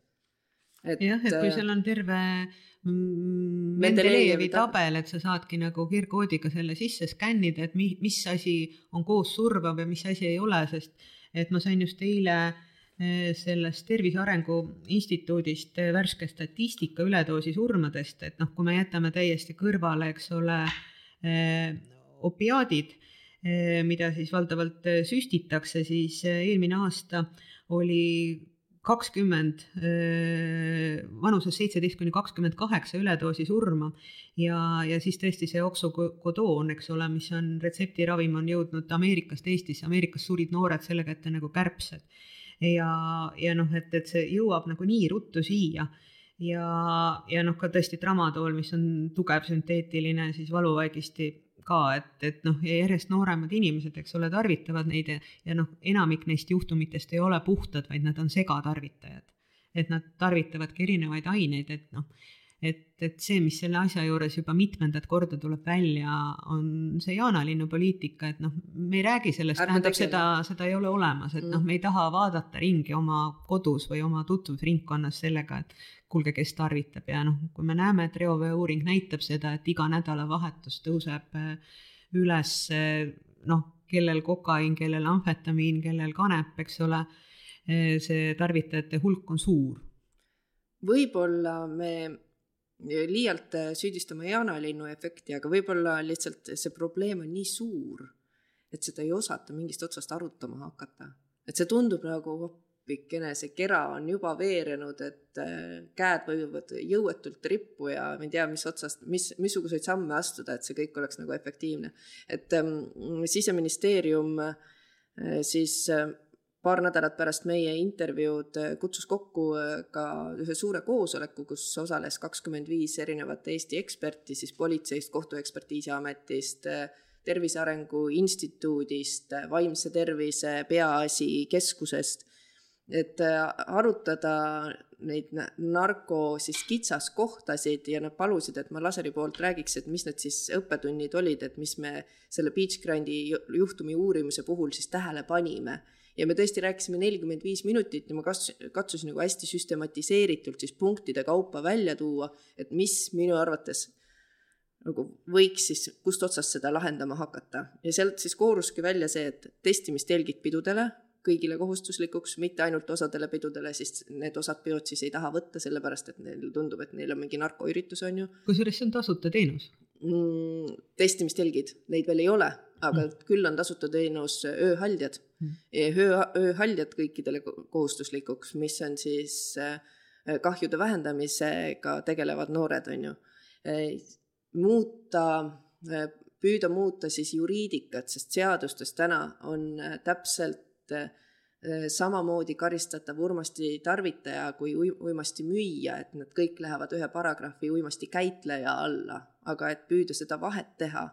[SPEAKER 2] jah, et kui äh, seal on terve mm, Mendelejevi tabel, et sa saadki nagu kiirkoodiga selle sisse skännida, et mi, mis asi on koos survav ja mis asi ei ole, sest et ma sain just eile äh, sellest Tervise Arengu Instituudist värske statistika üledoosi surmadest, et noh, kui me jätame täiesti kõrvale, eks ole, opiaadid, eh, mida siis valdavalt eh, süstitakse, siis eh, eelmine aasta oli kakskümmend, vanuses seitseteist kuni kakskümmend kaheksa üledoosi surma ja, ja siis tõesti see oksukodoon, eks ole, mis on retseptiravim, on jõudnud Ameerikast Eestisse, Ameerikas surid noored selle kätte nagu kärbsed. Ja, ja noh, et, et see jõuab nagu nii ruttu siia ja, ja noh, ka tõesti tramadool, mis on tugev sünteetiline siis valuvaigisti ka, et, et noh, järjest nooremad inimesed, eks ole, tarvitavad neid ja, ja noh, enamik neist juhtumitest ei ole puhtad, vaid nad on segatarvitajad. et nad tarvitavadki erinevaid aineid, et noh, et, et see, mis selle asja juures juba mitmendat korda tuleb välja, on see jaanalinnu poliitika, et noh, me ei räägi sellest, tähendab seda, seda ei ole olemas, et noh, mm. noh, me ei taha vaadata ringi oma kodus või oma tutvusringkonnas sellega, et kuulge, kes tarvitab ja noh, kui me näeme, et reovee uuring näitab seda, et iga nädalavahetus tõuseb äh, üles äh, noh, kellel kokaiin, kellel amfetamiin, kellel kanep, eks ole, äh, see tarvitajate hulk on suur.
[SPEAKER 1] võib-olla me liialt süüdistame jaanalinnu efekti, aga võib-olla lihtsalt see probleem on nii suur, et seda ei osata mingist otsast arutama hakata. et see tundub nagu appikene, see kera on juba veerenud, et äh, käed võivad jõuetult rippu ja ma ei tea, mis otsast, mis, missuguseid samme astuda, et see kõik oleks nagu efektiivne. et ähm, siseministeerium äh, siis äh, paar nädalat pärast meie intervjuud kutsus kokku ka ühe suure koosoleku, kus osales kakskümmend viis erinevat Eesti eksperti siis politseist, kohtuekspertiisi ametist, Tervise Arengu Instituudist, Vaimse Tervise Peaasi Keskusest et äh, arutada neid narko siis kitsaskohtasid ja nad palusid, et ma Laseri poolt räägiks, et mis need siis õppetunnid olid, et mis me selle Beach Grandi juhtumi uurimise puhul siis tähele panime. Ja me tõesti rääkisime nelikümmend viis minutit ja ma kas-, katsusin nagu hästi süstematiseeritult siis punktide kaupa välja tuua, et mis minu arvates nagu võiks siis, kust otsast seda lahendama hakata. ja sealt siis kooruski välja see, et testimistelgid pidudele kõigile kohustuslikuks, mitte ainult osadele pidudele, siis need osad peod siis ei taha võtta, sellepärast et neile tundub, et neil on mingi narkoüritus, on ju.
[SPEAKER 2] kusjuures see on tasuta teenus
[SPEAKER 1] mm,? testimistelgid, neid veel ei ole, aga mm. küll on tasuta teenus ööhaldjad. Öö, ööhaldjad kõikidele kohustuslikuks, mis on siis äh, kahjude vähendamisega tegelevad noored, on ju. Äh, muuta, äh, püüda muuta siis juriidikat, sest seadustes täna on täpselt samamoodi karistatav uimasti tarvitaja kui uimasti müüja, et nad kõik lähevad ühe paragrahvi uimasti käitleja alla, aga et püüda seda vahet teha,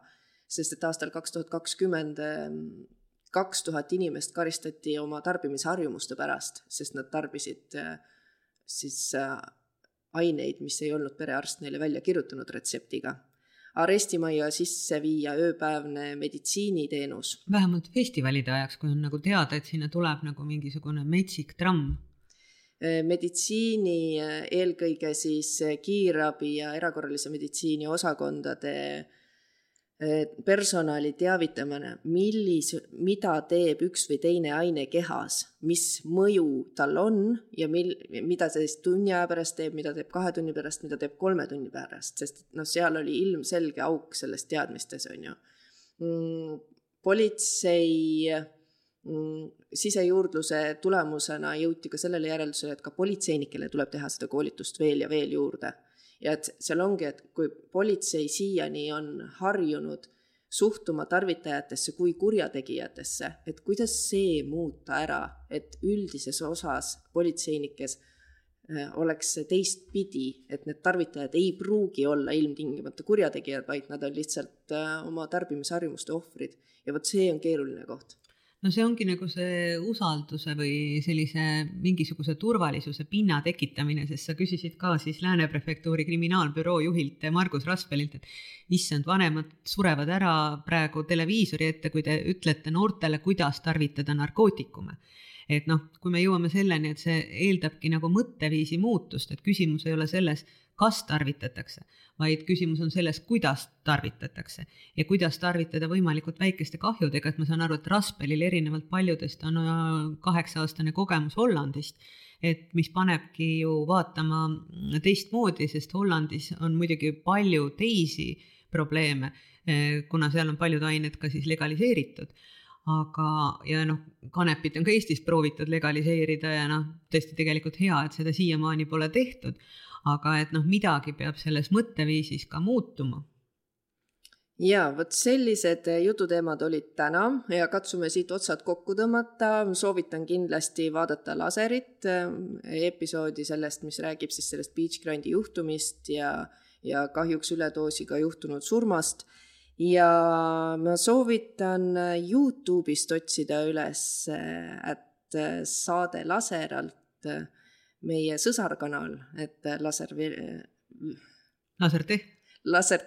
[SPEAKER 1] sest et aastal kaks tuhat kakskümmend ähm, kaks tuhat inimest karistati oma tarbimisharjumuste pärast, sest nad tarbisid äh, siis äh, aineid, mis ei olnud perearst neile välja kirjutanud retseptiga arestimajja sisse viia ööpäevne meditsiiniteenus.
[SPEAKER 2] vähemalt festivalide ajaks, kui on nagu teada, et sinna tuleb nagu mingisugune metsik tramm.
[SPEAKER 1] Äh, meditsiini, eelkõige siis kiirabi ja erakorralise meditsiini osakondade personali teavitamine, millis, mida teeb üks või teine aine kehas, mis mõju tal on ja mil, mida ta siis tunni aja pärast teeb, mida teeb kahe tunni pärast, mida teeb kolme tunni pärast, sest noh, seal oli ilmselge auk selles teadmistes, on ju mm,. politsei mm, sisejuurdluse tulemusena jõuti ka sellele järeldusele, et ka politseinikele tuleb teha seda koolitust veel ja veel juurde ja et seal ongi, et kui politsei siiani on harjunud suhtuma tarvitajatesse kui kurjategijatesse, et kuidas see muuta ära, et üldises osas politseinikes äh, oleks see teistpidi, et need tarvitajad ei pruugi olla ilmtingimata kurjategijad, vaid nad on lihtsalt äh, oma tarbimisharjumuste ohvrid. ja vot see on keeruline koht
[SPEAKER 2] no see ongi nagu see usalduse või sellise mingisuguse turvalisuse pinna tekitamine, sest sa küsisid ka siis Lääne prefektuuri kriminaalbüroo juhilt Margus Raspelilt, et issand, vanemad surevad ära praegu televiisori ette, kui te ütlete noortele, kuidas tarvitada narkootikume. Et noh, kui me jõuame selleni, et see eeldabki nagu mõtteviisi muutust, et küsimus ei ole selles, kas tarvitatakse, vaid küsimus on selles, kuidas tarvitatakse. Ja kuidas tarvitada võimalikult väikeste kahjudega, et ma saan aru, et Raspelil erinevalt paljudest on äh, kaheksa-aastane kogemus Hollandist, et mis panebki ju vaatama teistmoodi, sest Hollandis on muidugi palju teisi probleeme, äh, kuna seal on paljud ained ka siis legaliseeritud. Aga, ja noh, kanepit on ka Eestis proovitud legaliseerida ja noh, tõesti tegelikult hea, et seda siiamaani pole tehtud aga et noh, midagi peab selles mõtteviisis ka muutuma
[SPEAKER 1] ja vot sellised jututeemad olid täna ja katsume siit otsad kokku tõmmata. soovitan kindlasti vaadata Laserit episoodi sellest, mis räägib siis sellest Beach Grandi juhtumist ja, ja kahjuks üledoosiga juhtunud surmast. ja ma soovitan Youtube'ist otsida üles, et saade Laseralt meie sõsarkanal, et laser.
[SPEAKER 2] laserteh.
[SPEAKER 1] laser,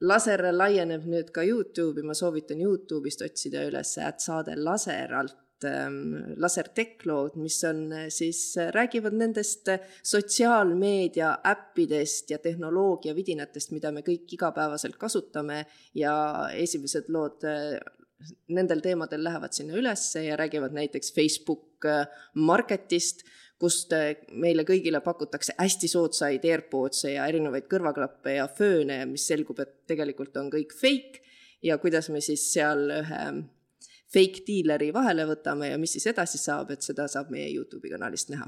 [SPEAKER 1] laser laieneb nüüd ka Youtube'i, ma soovitan Youtube'ist otsida üles saade Laser alt ähm, laserteklood, mis on äh, siis, äh, räägivad nendest äh, sotsiaalmeedia äppidest ja tehnoloogia vidinatest, mida me kõik igapäevaselt kasutame ja esimesed lood nendel teemadel lähevad sinna ülesse ja räägivad näiteks Facebook äh, Marketist, kust äh, meile kõigile pakutakse hästi soodsaid AirPods'e ja erinevaid kõrvaklappe ja fööne, mis selgub, et tegelikult on kõik fake. Ja kuidas me siis seal ühe fake diileri vahele võtame ja mis siis edasi saab, et seda saab meie Youtube'i kanalist näha.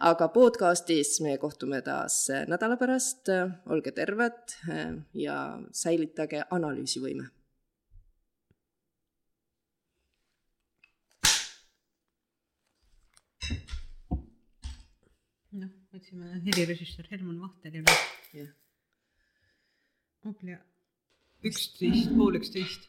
[SPEAKER 1] aga podcastis me kohtume taas nädala pärast, olge terved äh, ja säilitage analüüsivõime
[SPEAKER 2] otsime helirežissöör Helmut Vahterile.
[SPEAKER 1] jah.
[SPEAKER 2] Oplia üksteist, pool üksteist.